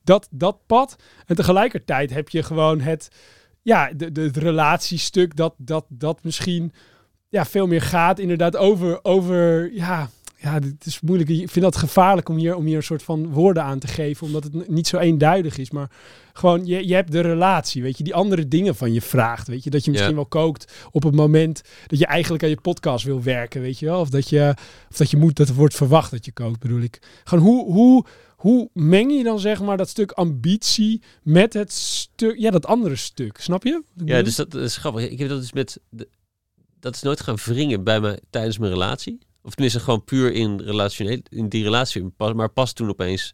Dat, dat pad. En tegelijkertijd heb je gewoon het, ja, de, de, het relatiestuk dat, dat, dat misschien ja, veel meer gaat inderdaad over, over ja, ja, het is moeilijk. Ik vind dat gevaarlijk om hier, om hier een soort van woorden aan te geven, omdat het niet zo eenduidig is. Maar gewoon, je, je hebt de relatie, weet je, die andere dingen van je vraagt. Weet je, dat je misschien wel kookt op het moment dat je eigenlijk aan je podcast wil werken, weet je wel. Of dat je, of dat je moet, dat wordt verwacht dat je kookt, bedoel ik. Gewoon, hoe, hoe, hoe meng je dan zeg maar dat stuk ambitie met het stuk, ja, dat andere stuk, snap je? Ja, dus dat, dat is grappig. Ik heb dat dus met. De, dat is nooit gaan wringen bij me tijdens mijn relatie. Of tenminste gewoon puur in, relationeel, in die relatie. Pas, maar pas toen opeens.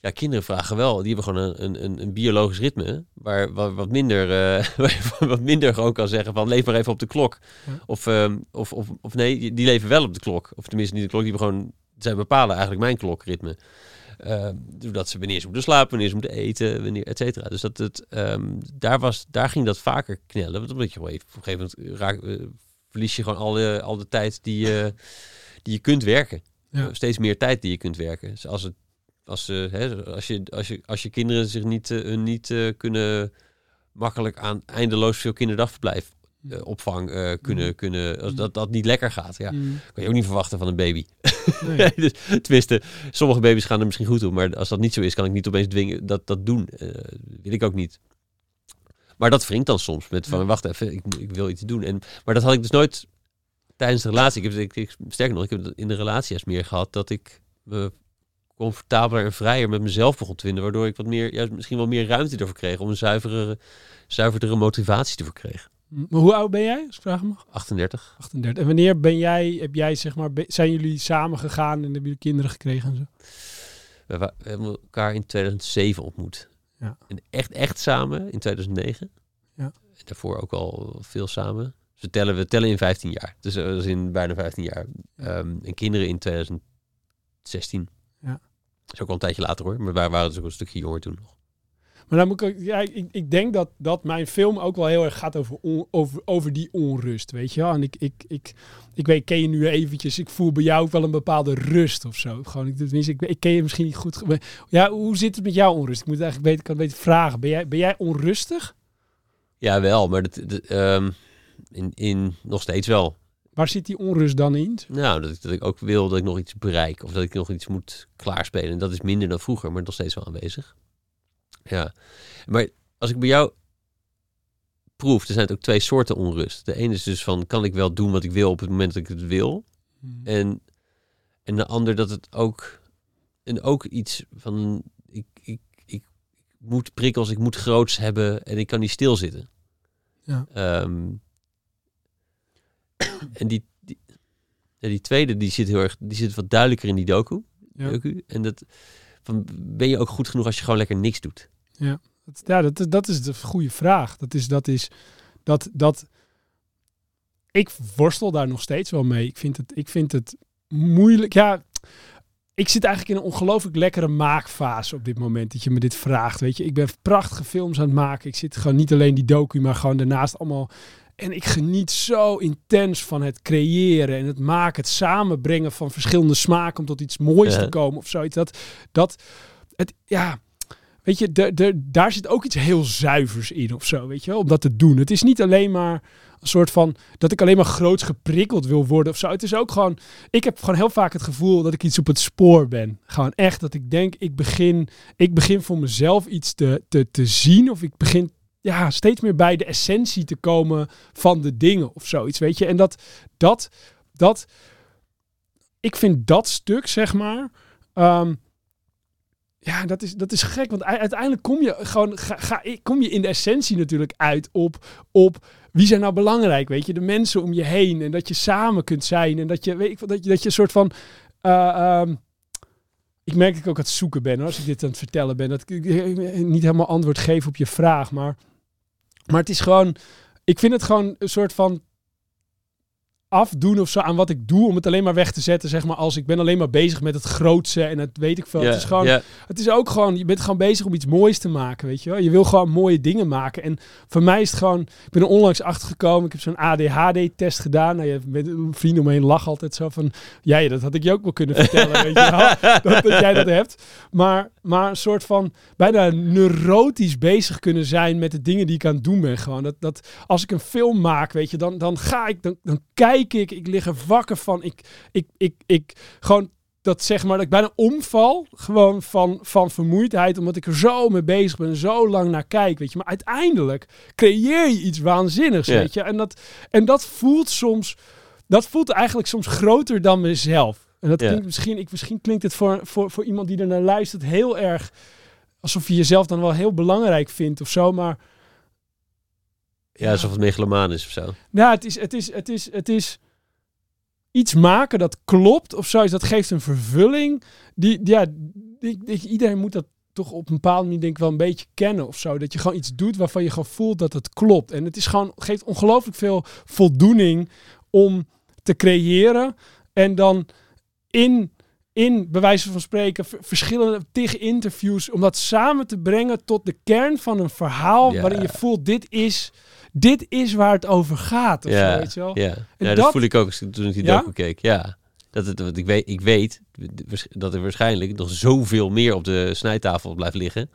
Ja, kinderen vragen wel. Die hebben gewoon een, een, een, biologisch ritme. Waar, wat minder. eh, wat minder gewoon kan zeggen van leef maar even op de klok. Ja. Of, ehm, of, of, of nee, die- die leven wel op de klok. Of tenminste niet de klok. Die hebben gewoon. Zij bepalen eigenlijk mijn klokritme. Ehm, doordat ze wanneer ze moeten slapen, wanneer ze moeten eten, wanneer, et cetera. Dus dat het, ehm, daar, was, daar ging dat vaker knellen. Want omdat je gewoon even, op een gegeven moment raak, eh, verlies je gewoon al de, al de tijd die, je die je kunt werken. Ja. Eh, Steeds meer tijd die je kunt werken. Dus als, het, als, ze hè, als, je, als, je, als je kinderen zich niet, eh, hun niet eh, kunnen makkelijk aan eindeloos veel kinderdagverblijf eh, opvang eh, kunnen, Mhm. kunnen als Mhm. dat, dat niet lekker gaat. Ja, Mm, kan je ook niet verwachten van een baby. nee. dus, tenminste, sommige baby's gaan er misschien goed op, maar als dat niet zo is, kan ik niet opeens dwingen dat dat doen. Eh wil ik ook niet. Maar dat wringt dan soms met van, Ja. wacht even, ik, ik wil iets doen. En, maar dat had ik dus nooit tijdens de relatie. Ik heb, ik, ik, sterker nog, ik heb het in de relatie juist meer gehad dat ik me comfortabeler en vrijer met mezelf begon te vinden, waardoor ik wat meer, juist misschien wel meer ruimte ervoor kreeg om een zuivere, zuiverdere motivatie te verkrijgen. Maar hoe oud ben jij, als ik vragen mag? 38. 38. En wanneer ben jij, heb jij zeg maar, zijn jullie samen gegaan en hebben jullie kinderen gekregen en zo? We, hebben elkaar in 2007 ontmoet. Ja. En echt, echt samen in 2009. Ja. En daarvoor ook al veel samen. Dus we tellen, we tellen in 15 jaar. Dus dat is in bijna 15 jaar. Ehm, en kinderen in 2016. Ja. Dat is ook al een tijdje later hoor. Maar wij waren dus ook een stukje jonger toen nog. Maar dan moet ik, ja, ik, ik denk dat, dat mijn film ook wel heel erg gaat over, on- over, over die onrust, weet je wel. En ik, ik, ik, ik weet, ken je nu eventjes, ik voel bij jou ook wel een bepaalde rust of zo. Gewoon, ik, tenminste, ik, ik ken je misschien niet goed. Ja, hoe zit het met jouw onrust? Ik moet eigenlijk beter, kan beter vragen. Ben jij, ben jij onrustig? Ja, wel. Maar dat, dat, ehm, in, in, nog steeds wel. Waar zit die onrust dan in? Nou, dat ik, dat ik ook wil dat ik nog iets bereik. Of dat ik nog iets moet klaarspelen. En dat is minder dan vroeger, maar nog steeds wel aanwezig. Ja. Maar als ik bij jou proef, er zijn ook twee soorten onrust. De ene is dus van, kan ik wel doen wat ik wil op het moment dat ik het wil? En, en de ander dat het ook... En ook iets van, ik, ik, ik moet prikkels, ik moet groots hebben en ik kan niet stilzitten. Ja. Ehm, en die, die, die tweede, die zit heel erg, die zit wat duidelijker in die docu. Ja. docu. En dat, ben je ook goed genoeg als je gewoon lekker niks doet? Ja, dat, ja, dat, dat is de goede vraag. Dat is, dat is, dat, dat, ik worstel daar nog steeds wel mee. Ik vind het, ik vind het moeilijk. Ja, ik zit eigenlijk in een ongelooflijk lekkere maakfase op dit moment dat je me dit vraagt. Weet je, ik ben prachtige films aan het maken. Ik zit gewoon niet alleen die docu, maar gewoon daarnaast allemaal. En ik geniet zo intens van het creëren en het maken, het samenbrengen van verschillende smaken om tot iets moois te komen of zoiets. Dat, dat, het, ja, weet je, de, de, daar zit ook iets heel zuivers in of zo, weet je wel, om dat te doen. Het is niet alleen maar een soort van dat ik alleen maar groots geprikkeld wil worden of zo. Het is ook gewoon, ik heb gewoon heel vaak het gevoel dat ik iets op het spoor ben. Gewoon echt dat ik denk, ik begin, ik begin voor mezelf iets te, te, te zien of ik begin ja, steeds meer bij de essentie te komen van de dingen of zoiets, weet je. En dat, dat, dat, ik vind dat stuk, zeg maar, ehm, ja, dat is, dat is gek. Want uiteindelijk kom je gewoon ga, ga, kom je in de essentie natuurlijk uit op, op wie zijn nou belangrijk, weet je, de mensen om je heen en dat je samen kunt zijn en dat je, weet ik, dat je, dat je een soort van, uh, um, ik merk dat ik ook aan het zoeken ben als ik dit aan het vertellen ben, dat ik niet helemaal antwoord geef op je vraag, maar, maar het is gewoon, ik vind het gewoon een soort van afdoen of zo aan wat ik doe om het alleen maar weg te zetten, zeg maar, als ik ben alleen maar bezig met het grootste en het weet ik veel. het is gewoon, het is ook gewoon, je bent gewoon bezig om iets moois te maken, weet je wel. Je wil gewoon mooie dingen maken. En voor mij is het gewoon, ik ben er onlangs achter gekomen, ik heb zo'n ADHD-test gedaan. Nou, je met een vriend om me heen lachen altijd zo van, ja, dat had ik je ook wel kunnen vertellen, weet je wel, dat, dat jij dat hebt. Maar, maar een soort van bijna neurotisch bezig kunnen zijn met de dingen die ik aan het doen ben. Gewoon dat, dat als ik een film maak, weet je, dan, dan ga ik, dan, dan kijk ik, ik lig er wakker van. Ik, ik, ik, ik gewoon dat zeg maar dat ik bijna omval gewoon van, van vermoeidheid omdat ik er zo mee bezig ben en zo lang naar kijk, weet je. Maar uiteindelijk creëer je iets waanzinnigs, weet je. En dat, en dat voelt soms, dat voelt eigenlijk soms groter dan mezelf. En dat klinkt misschien, ik, misschien klinkt het voor, voor, voor iemand die er naar luistert heel erg alsof je jezelf dan wel heel belangrijk vindt of zo, maar ja, alsof het megalomaan is of zo. Ja, het is, het is, het is, het is iets maken dat klopt of zo. Dat geeft een vervulling. Die, ja, die, die, iedereen moet dat toch op een bepaalde manier denk ik wel een beetje kennen of zo. Dat je gewoon iets doet waarvan je gewoon voelt dat het klopt. En het is gewoon, geeft ongelooflijk veel voldoening om te creëren. En dan in, in bij wijze van spreken, verschillende tegen interviews, om dat samen te brengen tot de kern van een verhaal waarin je voelt, dit is dit is waar het over gaat. Of ja, zo, weet je wel? Ja, ja dat, voel ik ook toen ik die ja? docu keek. Ja, dat het, want ik weet, ik weet dat er waarschijnlijk nog zoveel meer op de snijtafel blijft liggen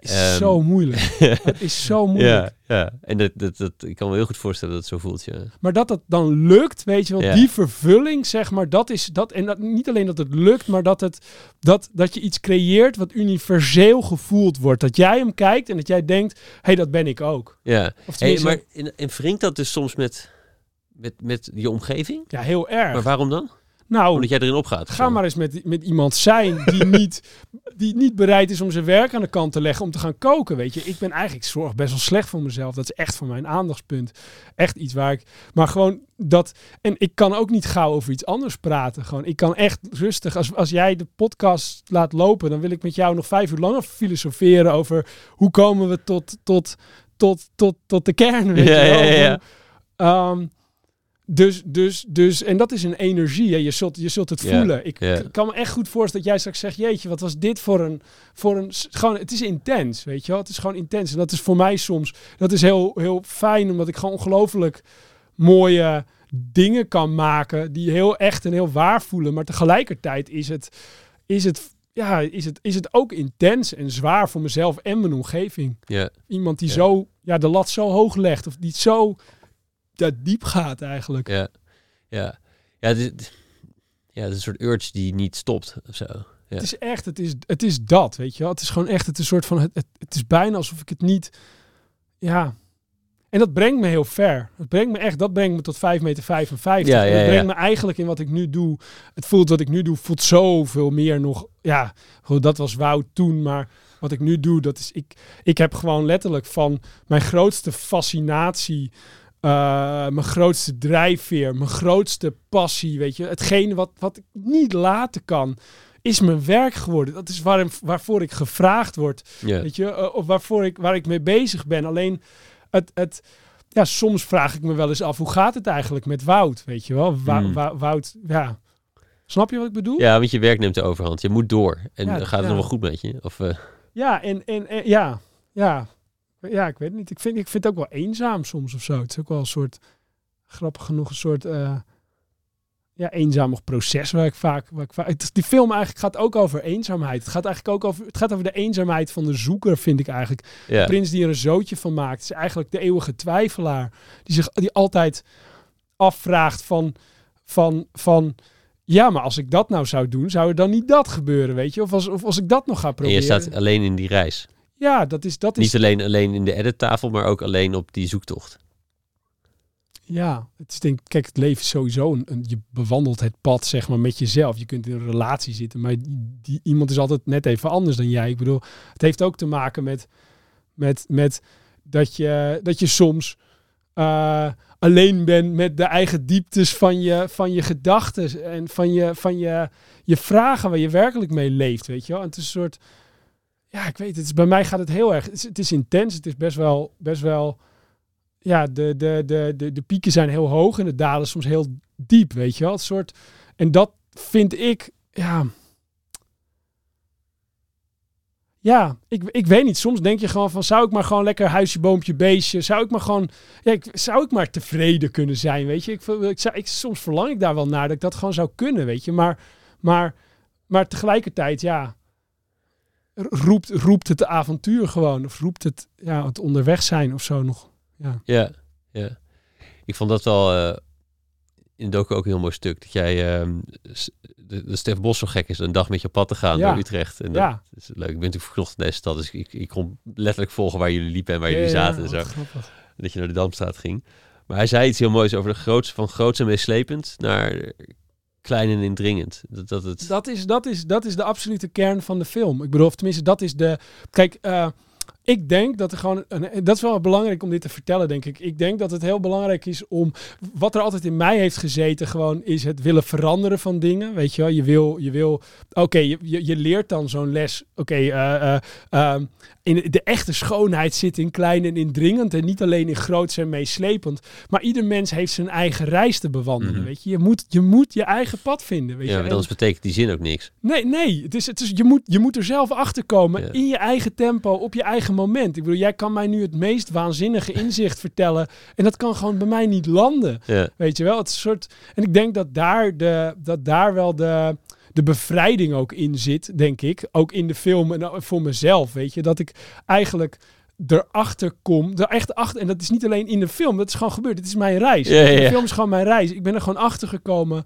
is ehm, zo moeilijk. het is zo moeilijk. Ja, ja. en dat, dat, dat, ik kan me heel goed voorstellen dat het zo voelt. Ja. Maar dat dat dan lukt, weet je wel, die vervulling, zeg maar, dat is dat. En dat, niet alleen dat het lukt, maar dat, het, dat, dat je iets creëert wat universeel gevoeld wordt. Dat jij hem kijkt en dat jij denkt, hé, hey, dat ben ik ook. Ja, hey, maar en, en wringt dat dus soms met, met, met je omgeving? Ja, heel erg. Maar waarom dan? Nou, Omdat jij erin opgaat. Ga maar eens met, met iemand zijn die niet, die niet bereid is om zijn werk aan de kant te leggen om te gaan koken. Weet je, ik ben eigenlijk zorg best wel slecht voor mezelf. Dat is echt voor mijn aandachtspunt. Echt iets waar ik. Maar gewoon dat. En ik kan ook niet gauw over iets anders praten. Gewoon, ik kan echt rustig. Als, als jij de podcast laat lopen, dan wil ik met jou nog vijf uur langer filosoferen over hoe komen we tot, tot, tot, tot, tot de kern. Weet ja, je wel? Ja, ja. Um, dus, dus, dus, en dat is een energie. Hè. Je, zult, je zult het voelen. Ik kan me echt goed voorstellen dat jij straks zegt: Jeetje, wat was dit voor een. Voor een gewoon, het is intens, weet je wel? Het is gewoon intens. En dat is voor mij soms. Dat is heel, heel fijn, omdat ik gewoon ongelooflijk mooie dingen kan maken. die heel echt en heel waar voelen. Maar tegelijkertijd is het. Is het ja, is het, is het ook intens en zwaar voor mezelf en mijn omgeving. Iemand die zo ja, de lat zo hoog legt of die zo dat diep gaat eigenlijk. Ja, ja. Ja, het is, ja, het is een soort urge die niet stopt of zo. Ja. Het is echt, het is, het is dat, weet je wel. Het is gewoon echt, het is een soort van, het, het, het is bijna alsof ik het niet, ja. En dat brengt me heel ver. Het brengt me echt, dat brengt me tot 5 meter 55. Ja, ja, dat brengt me eigenlijk in wat ik nu doe. Het voelt wat ik nu doe, voelt zoveel meer nog. Ja, goed, dat was Wout toen, maar wat ik nu doe, dat is ik. Ik heb gewoon letterlijk van mijn grootste fascinatie uh, mijn grootste drijfveer, mijn grootste passie, weet je. Hetgene wat, wat ik niet laten kan, is mijn werk geworden. Dat is waar, waarvoor ik gevraagd word. Weet je, eh, of waarvoor ik, waar ik mee bezig ben. Alleen het, het, ja, soms vraag ik me wel eens af, hoe gaat het eigenlijk met Wout? Weet je wel, Wou- Hmm. Wou- Wout, ja. Snap je wat ik bedoel? ja, want je werk neemt de overhand. Je moet door. En Ja, gaat het ja. nog wel goed met je? Of, eh, Ja, en, en, en- ja, ja. Ja, ik weet het niet. Ik vind, ik vind het ook wel eenzaam soms of zo. Het is ook wel een soort, grappig genoeg, een soort eh, ja, eenzamig proces waar ik vaak... Waar ik vaak die film eigenlijk gaat ook over eenzaamheid. Het gaat eigenlijk ook over, het gaat over de eenzaamheid van de zoeker, vind ik eigenlijk. ja. prins die er een zootje van maakt. is eigenlijk de eeuwige twijfelaar. Die zich die altijd afvraagt van, van, van ja, maar als ik dat nou zou doen, zou er dan niet dat gebeuren, weet je? Of als, of als ik dat nog ga En proberen. je staat alleen in die reis. Ja, dat is, dat is Niet alleen, alleen in de edittafel, maar ook alleen op die zoektocht. Ja, het is denk kijk, het leven is sowieso een, een- je bewandelt het pad zeg maar met jezelf. Je kunt in een relatie zitten, maar die, die- iemand is altijd net even anders dan jij. Ik bedoel, het heeft ook te maken met, met, met dat, je, dat je soms eh, alleen bent met de eigen dieptes van je, van je gedachten en van, je, van je, je vragen waar je werkelijk mee leeft, weet je wel. En het is een soort, ja, ik weet het, bij mij gaat het heel erg, het is, intens, het is best wel, best wel ja, de, de, de, de, de pieken zijn heel hoog en de dalen soms heel diep, weet je wel. Soort, en dat vind ik, ja... Ja, ik, ik weet niet. Soms denk je gewoon van, zou ik maar gewoon lekker huisje, boompje, beestje, zou ik maar gewoon, ja, ik, zou ik maar tevreden kunnen zijn, weet je? Ik, ik, ik, soms verlang ik daar wel naar dat ik dat gewoon zou kunnen, weet je? Maar, maar, maar tegelijkertijd, ja, roept, roept het avontuur gewoon, of roept het, ja, het onderweg zijn of zo nog. Ja. Ja, ja. Ik vond dat wel eh, in de docu ook een heel mooi stuk. Dat jij, ehm de, de Stef Bos zo gek is, een dag met je pad te gaan Ja. door Utrecht. En Ja. dat is leuk. Ik ben natuurlijk verknocht in deze stad, dus ik, ik kon letterlijk volgen waar jullie liepen en waar Ja, jullie ja, zaten en zo. grappig. Dat je naar de Damstraat ging. Maar hij zei iets heel moois over de groots, van groots en meeslepend naar klein en indringend. Dat, het... Dat is, dat, is, dat is de absolute kern van de film. Ik bedoel, tenminste, dat is de. Kijk, eh, ik denk dat er gewoon. Een, dat is wel belangrijk om dit te vertellen, denk ik. Ik denk dat het heel belangrijk is om. Wat er altijd in mij heeft gezeten, gewoon is het willen veranderen van dingen. Weet je wel, je wil. Je wil Oké, je, je, je leert dan zo'n les. Oké, eh, eh, ehm, in de echte schoonheid zit in klein en indringend. En niet alleen in groots en meeslepend. Maar ieder mens heeft zijn eigen reis te bewandelen. Mhm. Weet je, je moet, je moet je eigen pad vinden. Weet ja, je? En- anders betekent die zin ook niks. Nee, nee. Het is, het is, je, moet, je moet er zelf achter komen Ja. in je eigen tempo, op je eigen moment. Ik bedoel, jij kan mij nu het meest waanzinnige inzicht vertellen. En dat kan gewoon bij mij niet landen. Ja, Weet je wel? Het soort. En ik denk dat daar, de, dat daar wel de, de bevrijding ook in zit, denk ik. Ook in de film en voor mezelf. Weet je, dat ik eigenlijk erachter kom. Er echt achter. En dat is niet alleen in de film, dat is gewoon gebeurd. Het is mijn reis. Ja, ja, De film is gewoon mijn reis. Ik ben er gewoon achter gekomen.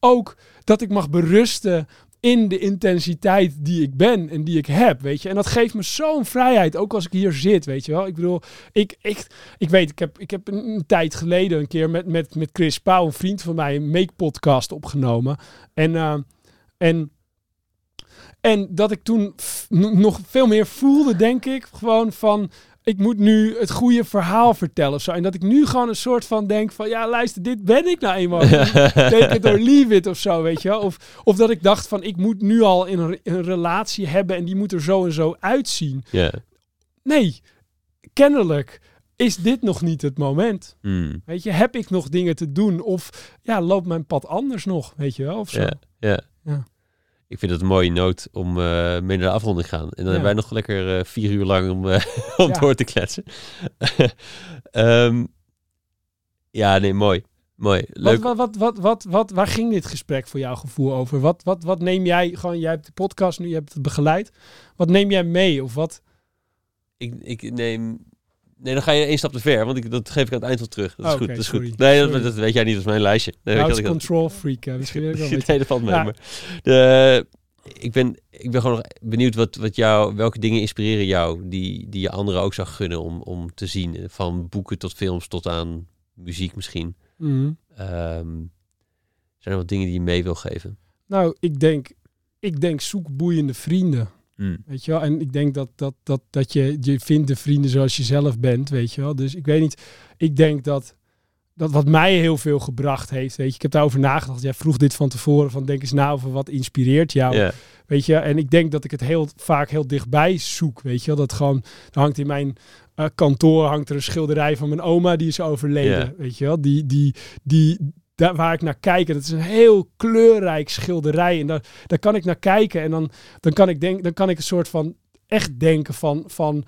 Ook dat ik mag berusten in de intensiteit die ik ben en die ik heb, weet je. En dat geeft me zo'n vrijheid, ook als ik hier zit, weet je wel. Ik bedoel, ik, ik, ik weet, ik heb, ik heb een, tijd geleden een keer met, met, met Chris Pauw, een vriend van mij, een make-podcast opgenomen. En, eh, en, en dat ik toen nog veel meer voelde, denk ik, gewoon van... Ik moet nu het goede verhaal vertellen of zo. En dat ik nu gewoon een soort van denk van... Ja, luister, dit ben ik nou eenmaal. Take it or leave it of zo, weet je wel. Of, of dat ik dacht van, ik moet nu al in een, een relatie hebben... en die moet er zo en zo uitzien. ja. Nee, kennelijk is dit nog niet het moment. Hmm. Weet je, heb ik nog dingen te doen? Of ja, loopt mijn pad anders nog, weet je wel? Of zo. Ja, ja. Ja. Ik vind het een mooie noot om eh mee naar de afronding te gaan. En dan Ja. hebben wij nog lekker eh, vier uur lang om, eh, om Ja. door te kletsen. Ehm, ja, nee, mooi. Mooi. Leuk. Wat, wat, wat, wat, wat, wat, waar ging dit gesprek voor jouw gevoel over? Wat, wat, wat neem jij, gewoon, jij hebt de podcast nu, je hebt het begeleid. Wat neem jij mee? Of wat? Ik, ik neem... Nee, dan ga je één stap te ver, want ik, dat geef ik aan het eind wel terug. Dat is Oh, goed, dat is sorry. goed. Nee, dat, dat weet jij niet, dat is mijn lijstje. Nee, Nou, dat ik control freak. hè. Misschien ik wel dat- weten. Nee, dat valt mee. Ja. Maar de, ik, ben, ik ben gewoon nog benieuwd wat, wat jou, welke dingen inspireren jou die, die je anderen ook zou gunnen om, om te zien. Van boeken tot films tot aan muziek misschien. Mhm. Ehm, zijn er wat dingen die je mee wil geven? Nou, ik denk, ik denk zoek boeiende vrienden. Hmm. Weet je wel? En ik denk dat, dat, dat, dat je, je vindt de vrienden zoals je zelf bent, weet je wel. Dus ik weet niet, ik denk dat, dat wat mij heel veel gebracht heeft, weet je. Ik heb daarover nagedacht. Jij vroeg dit van tevoren, van denk eens na over wat inspireert jou. Weet je, en ik denk dat ik het heel vaak heel dichtbij zoek. Weet je, dat gewoon, er hangt in mijn uh, kantoor hangt er een schilderij van mijn oma, die is overleden. Weet je wel, die, die, die, daar waar ik naar kijk. En dat is een heel kleurrijk schilderij. En daar, daar kan ik naar kijken. En dan, dan kan ik denk, dan kan ik een soort van echt denken van. van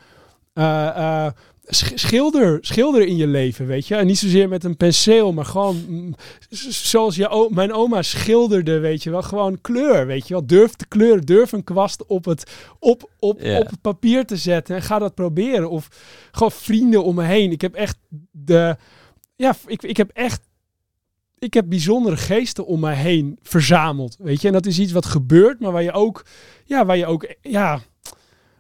uh, uh, schilder, schilder in je leven, weet je. En niet zozeer met een penseel, maar gewoon mm, zoals je, mijn oma schilderde, weet je wel. Gewoon kleur, weet je wel. Durf te kleuren, durf een kwast op het, op, op, op het papier te zetten en ga dat proberen. Of gewoon vrienden om me heen. Ik heb echt de, ja, ik, ik heb echt ik heb bijzondere geesten om mij heen verzameld, weet je. En dat is iets wat gebeurt, maar waar je ook, ja, waar je ook, ja,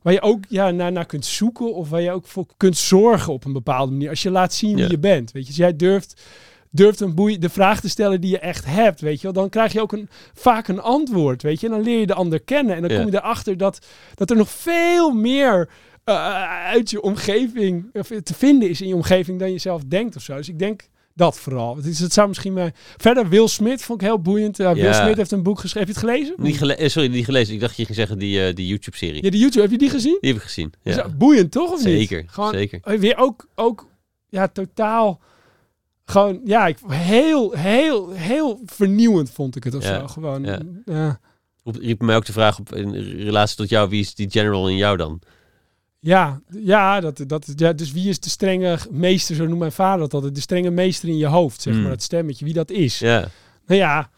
waar je ook ja, naar, naar kunt zoeken of waar je ook voor kunt zorgen op een bepaalde manier. Als je laat zien wie Ja. je bent, weet je. Als jij durft, durft een boei, de vraag te stellen die je echt hebt, weet je wel, dan krijg je ook een, vaak een antwoord, weet je. En dan leer je de ander kennen en dan Ja. kom je erachter dat, dat er nog veel meer eh, uit je omgeving te vinden is in je omgeving dan je zelf denkt of zo. Dus ik denk dat vooral. Het, is, het zou misschien maar... Verder, Will Smith vond ik heel boeiend. Ja, Will Ja. Smith heeft een boek geschreven. Heb je het gelezen? Niet gele- eh, sorry, niet gelezen. Ik dacht je ging zeggen die, eh, die YouTube-serie. Ja, de YouTube. Heb je die gezien? Die heb ik gezien. Ja. boeiend, toch? Of Zeker, niet? Gewoon, zeker. Weer ook, ook, ja, totaal... Gewoon, ja, ik, heel, heel, heel vernieuwend vond ik het of Ja, zo. Gewoon, ja. riep mij ook de vraag op in relatie tot jou, wie is die general in jou dan? Ja, ja, dat, dat, ja, dus wie is de strenge meester, zo noemt mijn vader dat altijd, de strenge meester in je hoofd, zeg Hmm. maar, dat stemmetje, wie dat is. Ja, Nou ja,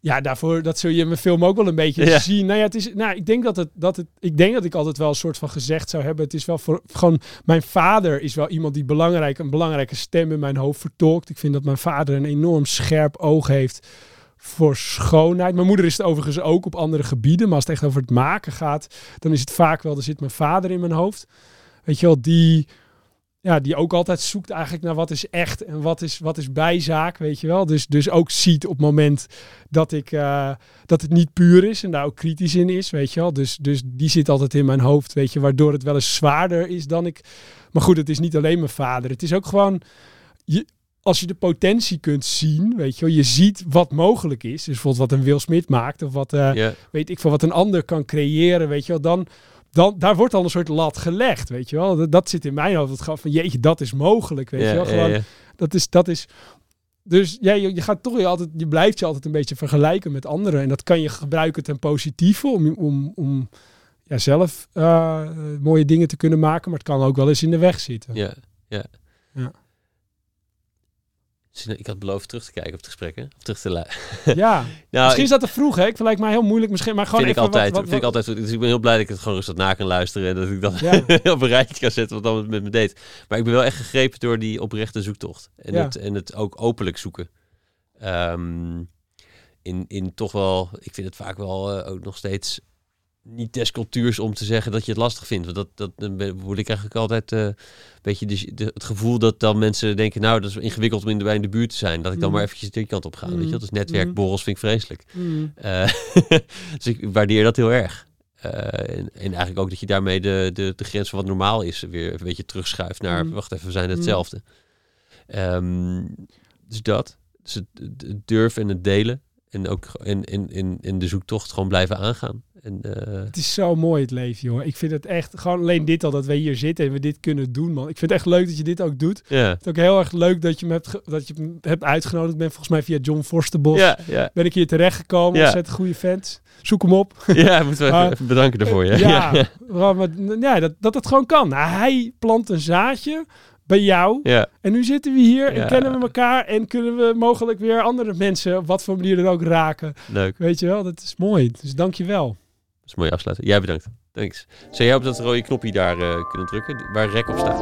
ja, daarvoor, dat zul je in mijn film ook wel een beetje Ja. zien. Nou ja, het is, nou, ik denk dat het, dat het, ik denk dat ik altijd wel een soort van gezegd zou hebben. Het is wel voor, gewoon, mijn vader is wel iemand die belangrijk, een belangrijke stem in mijn hoofd vertolkt. Ik vind dat mijn vader een enorm scherp oog heeft voor schoonheid. Mijn moeder is het overigens ook op andere gebieden, maar als het echt over het maken gaat, dan is het vaak wel, er zit mijn vader in mijn hoofd. Weet je wel, die, ja, die ook altijd zoekt eigenlijk naar wat is echt en wat is, wat is bijzaak, weet je wel. Dus, dus ook ziet op het moment dat, ik, eh, dat het niet puur is en daar ook kritisch in is, weet je wel. Dus, dus die zit altijd in mijn hoofd, weet je, waardoor het wel eens zwaarder is dan ik. Maar goed, het is niet alleen mijn vader. Het is ook gewoon, je, als je de potentie kunt zien, weet je wel, je ziet wat mogelijk is. Dus bijvoorbeeld wat een Will Smith maakt of wat, eh, weet ik veel, wat een ander kan creëren, weet je wel, dan, dan daar wordt al een soort lat gelegd, weet je wel. Dat, dat zit in mijn hoofd, het van, jeetje, dat is mogelijk, weet je wel. Gewoon. Dat is, dat is, dus ja, je, je gaat toch je altijd, je blijft je altijd een beetje vergelijken met anderen. En dat kan je gebruiken ten positieve om, om, om ja, zelf eh, mooie dingen te kunnen maken, maar het kan ook wel eens in de weg zitten. Ja, ja. Ja. Dus Ik had beloofd terug te kijken op het gesprek, hè? Of terug te luisteren. Ja, Nou, misschien is dat te vroeg, hè? Ik lijkt mij heel moeilijk, misschien, maar gewoon vind ik even altijd. Wat, wat, vind ik altijd. Dus ik ben heel blij dat ik het gewoon rustig na kan luisteren en dat ik dat Ja. op een rijtje kan zetten wat dan met me deed. Maar ik ben wel echt gegrepen door die oprechte zoektocht en, Ja. het, en het ook openlijk zoeken. Ehm, in, in toch wel, ik vind het vaak wel eh, ook nog steeds niet des cultuurs om te zeggen dat je het lastig vindt. Want dat, dat dan word ik eigenlijk altijd eh, een beetje de, de- het gevoel dat dan mensen denken, nou dat is ingewikkeld om in de, bij in de buurt te zijn. Dat ik dan Mhm. maar eventjes die kant op ga. Weet je, Mhm. wel? dus netwerkborrels vind ik vreselijk. Mm. Eh, dus ik waardeer dat heel erg. Eh, en, en eigenlijk ook dat je daarmee de, de, de grens van wat normaal is weer een beetje terugschuift naar, Mm. wacht even, we zijn Mm. hetzelfde. Ehm, dus dat. Dus het durven en het delen. En ook in, in, in, in de zoektocht gewoon blijven aangaan. En, eh, Het is zo mooi het leven, joh. Ik vind het echt, gewoon alleen dit al, dat we hier zitten en we dit kunnen doen, man. Ik vind het echt leuk dat je dit ook doet. ja. Het is ook heel erg leuk dat je me hebt, dat je me hebt uitgenodigd. Ik ben volgens mij via John Forsterbos. Ja, ja. Ben ik hier terechtgekomen. Ja. Ontzettend goede fans. Zoek hem op. ja, moeten we Maar- even bedanken daarvoor. Ja. ja, ja. gewoon met- ja, dat, dat het gewoon kan. Nou, hij plant een zaadje bij jou. Ja. En nu zitten we hier Ja. en kennen we elkaar. En kunnen we mogelijk weer andere mensen op wat voor manier dan ook raken. leuk. Weet je wel, dat is mooi. Dus dank je wel. Is mooi afsluiten. Jij bedankt. Thanks. Zou jij op dat rode knopje daar eh, kunnen drukken, waar rek op staat?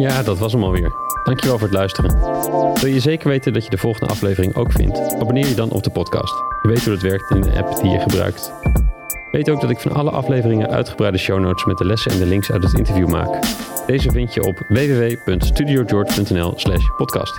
Ja, dat was hem alweer. Dankjewel voor het luisteren. Wil je zeker weten dat je de volgende aflevering ook vindt? Abonneer je dan op de podcast. Je weet hoe dat werkt in de app die je gebruikt. Weet ook dat ik van alle afleveringen uitgebreide show notes met de lessen en de links uit het interview maak. Deze vind je op www.studiogeorge.nl slash podcast.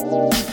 Thank you.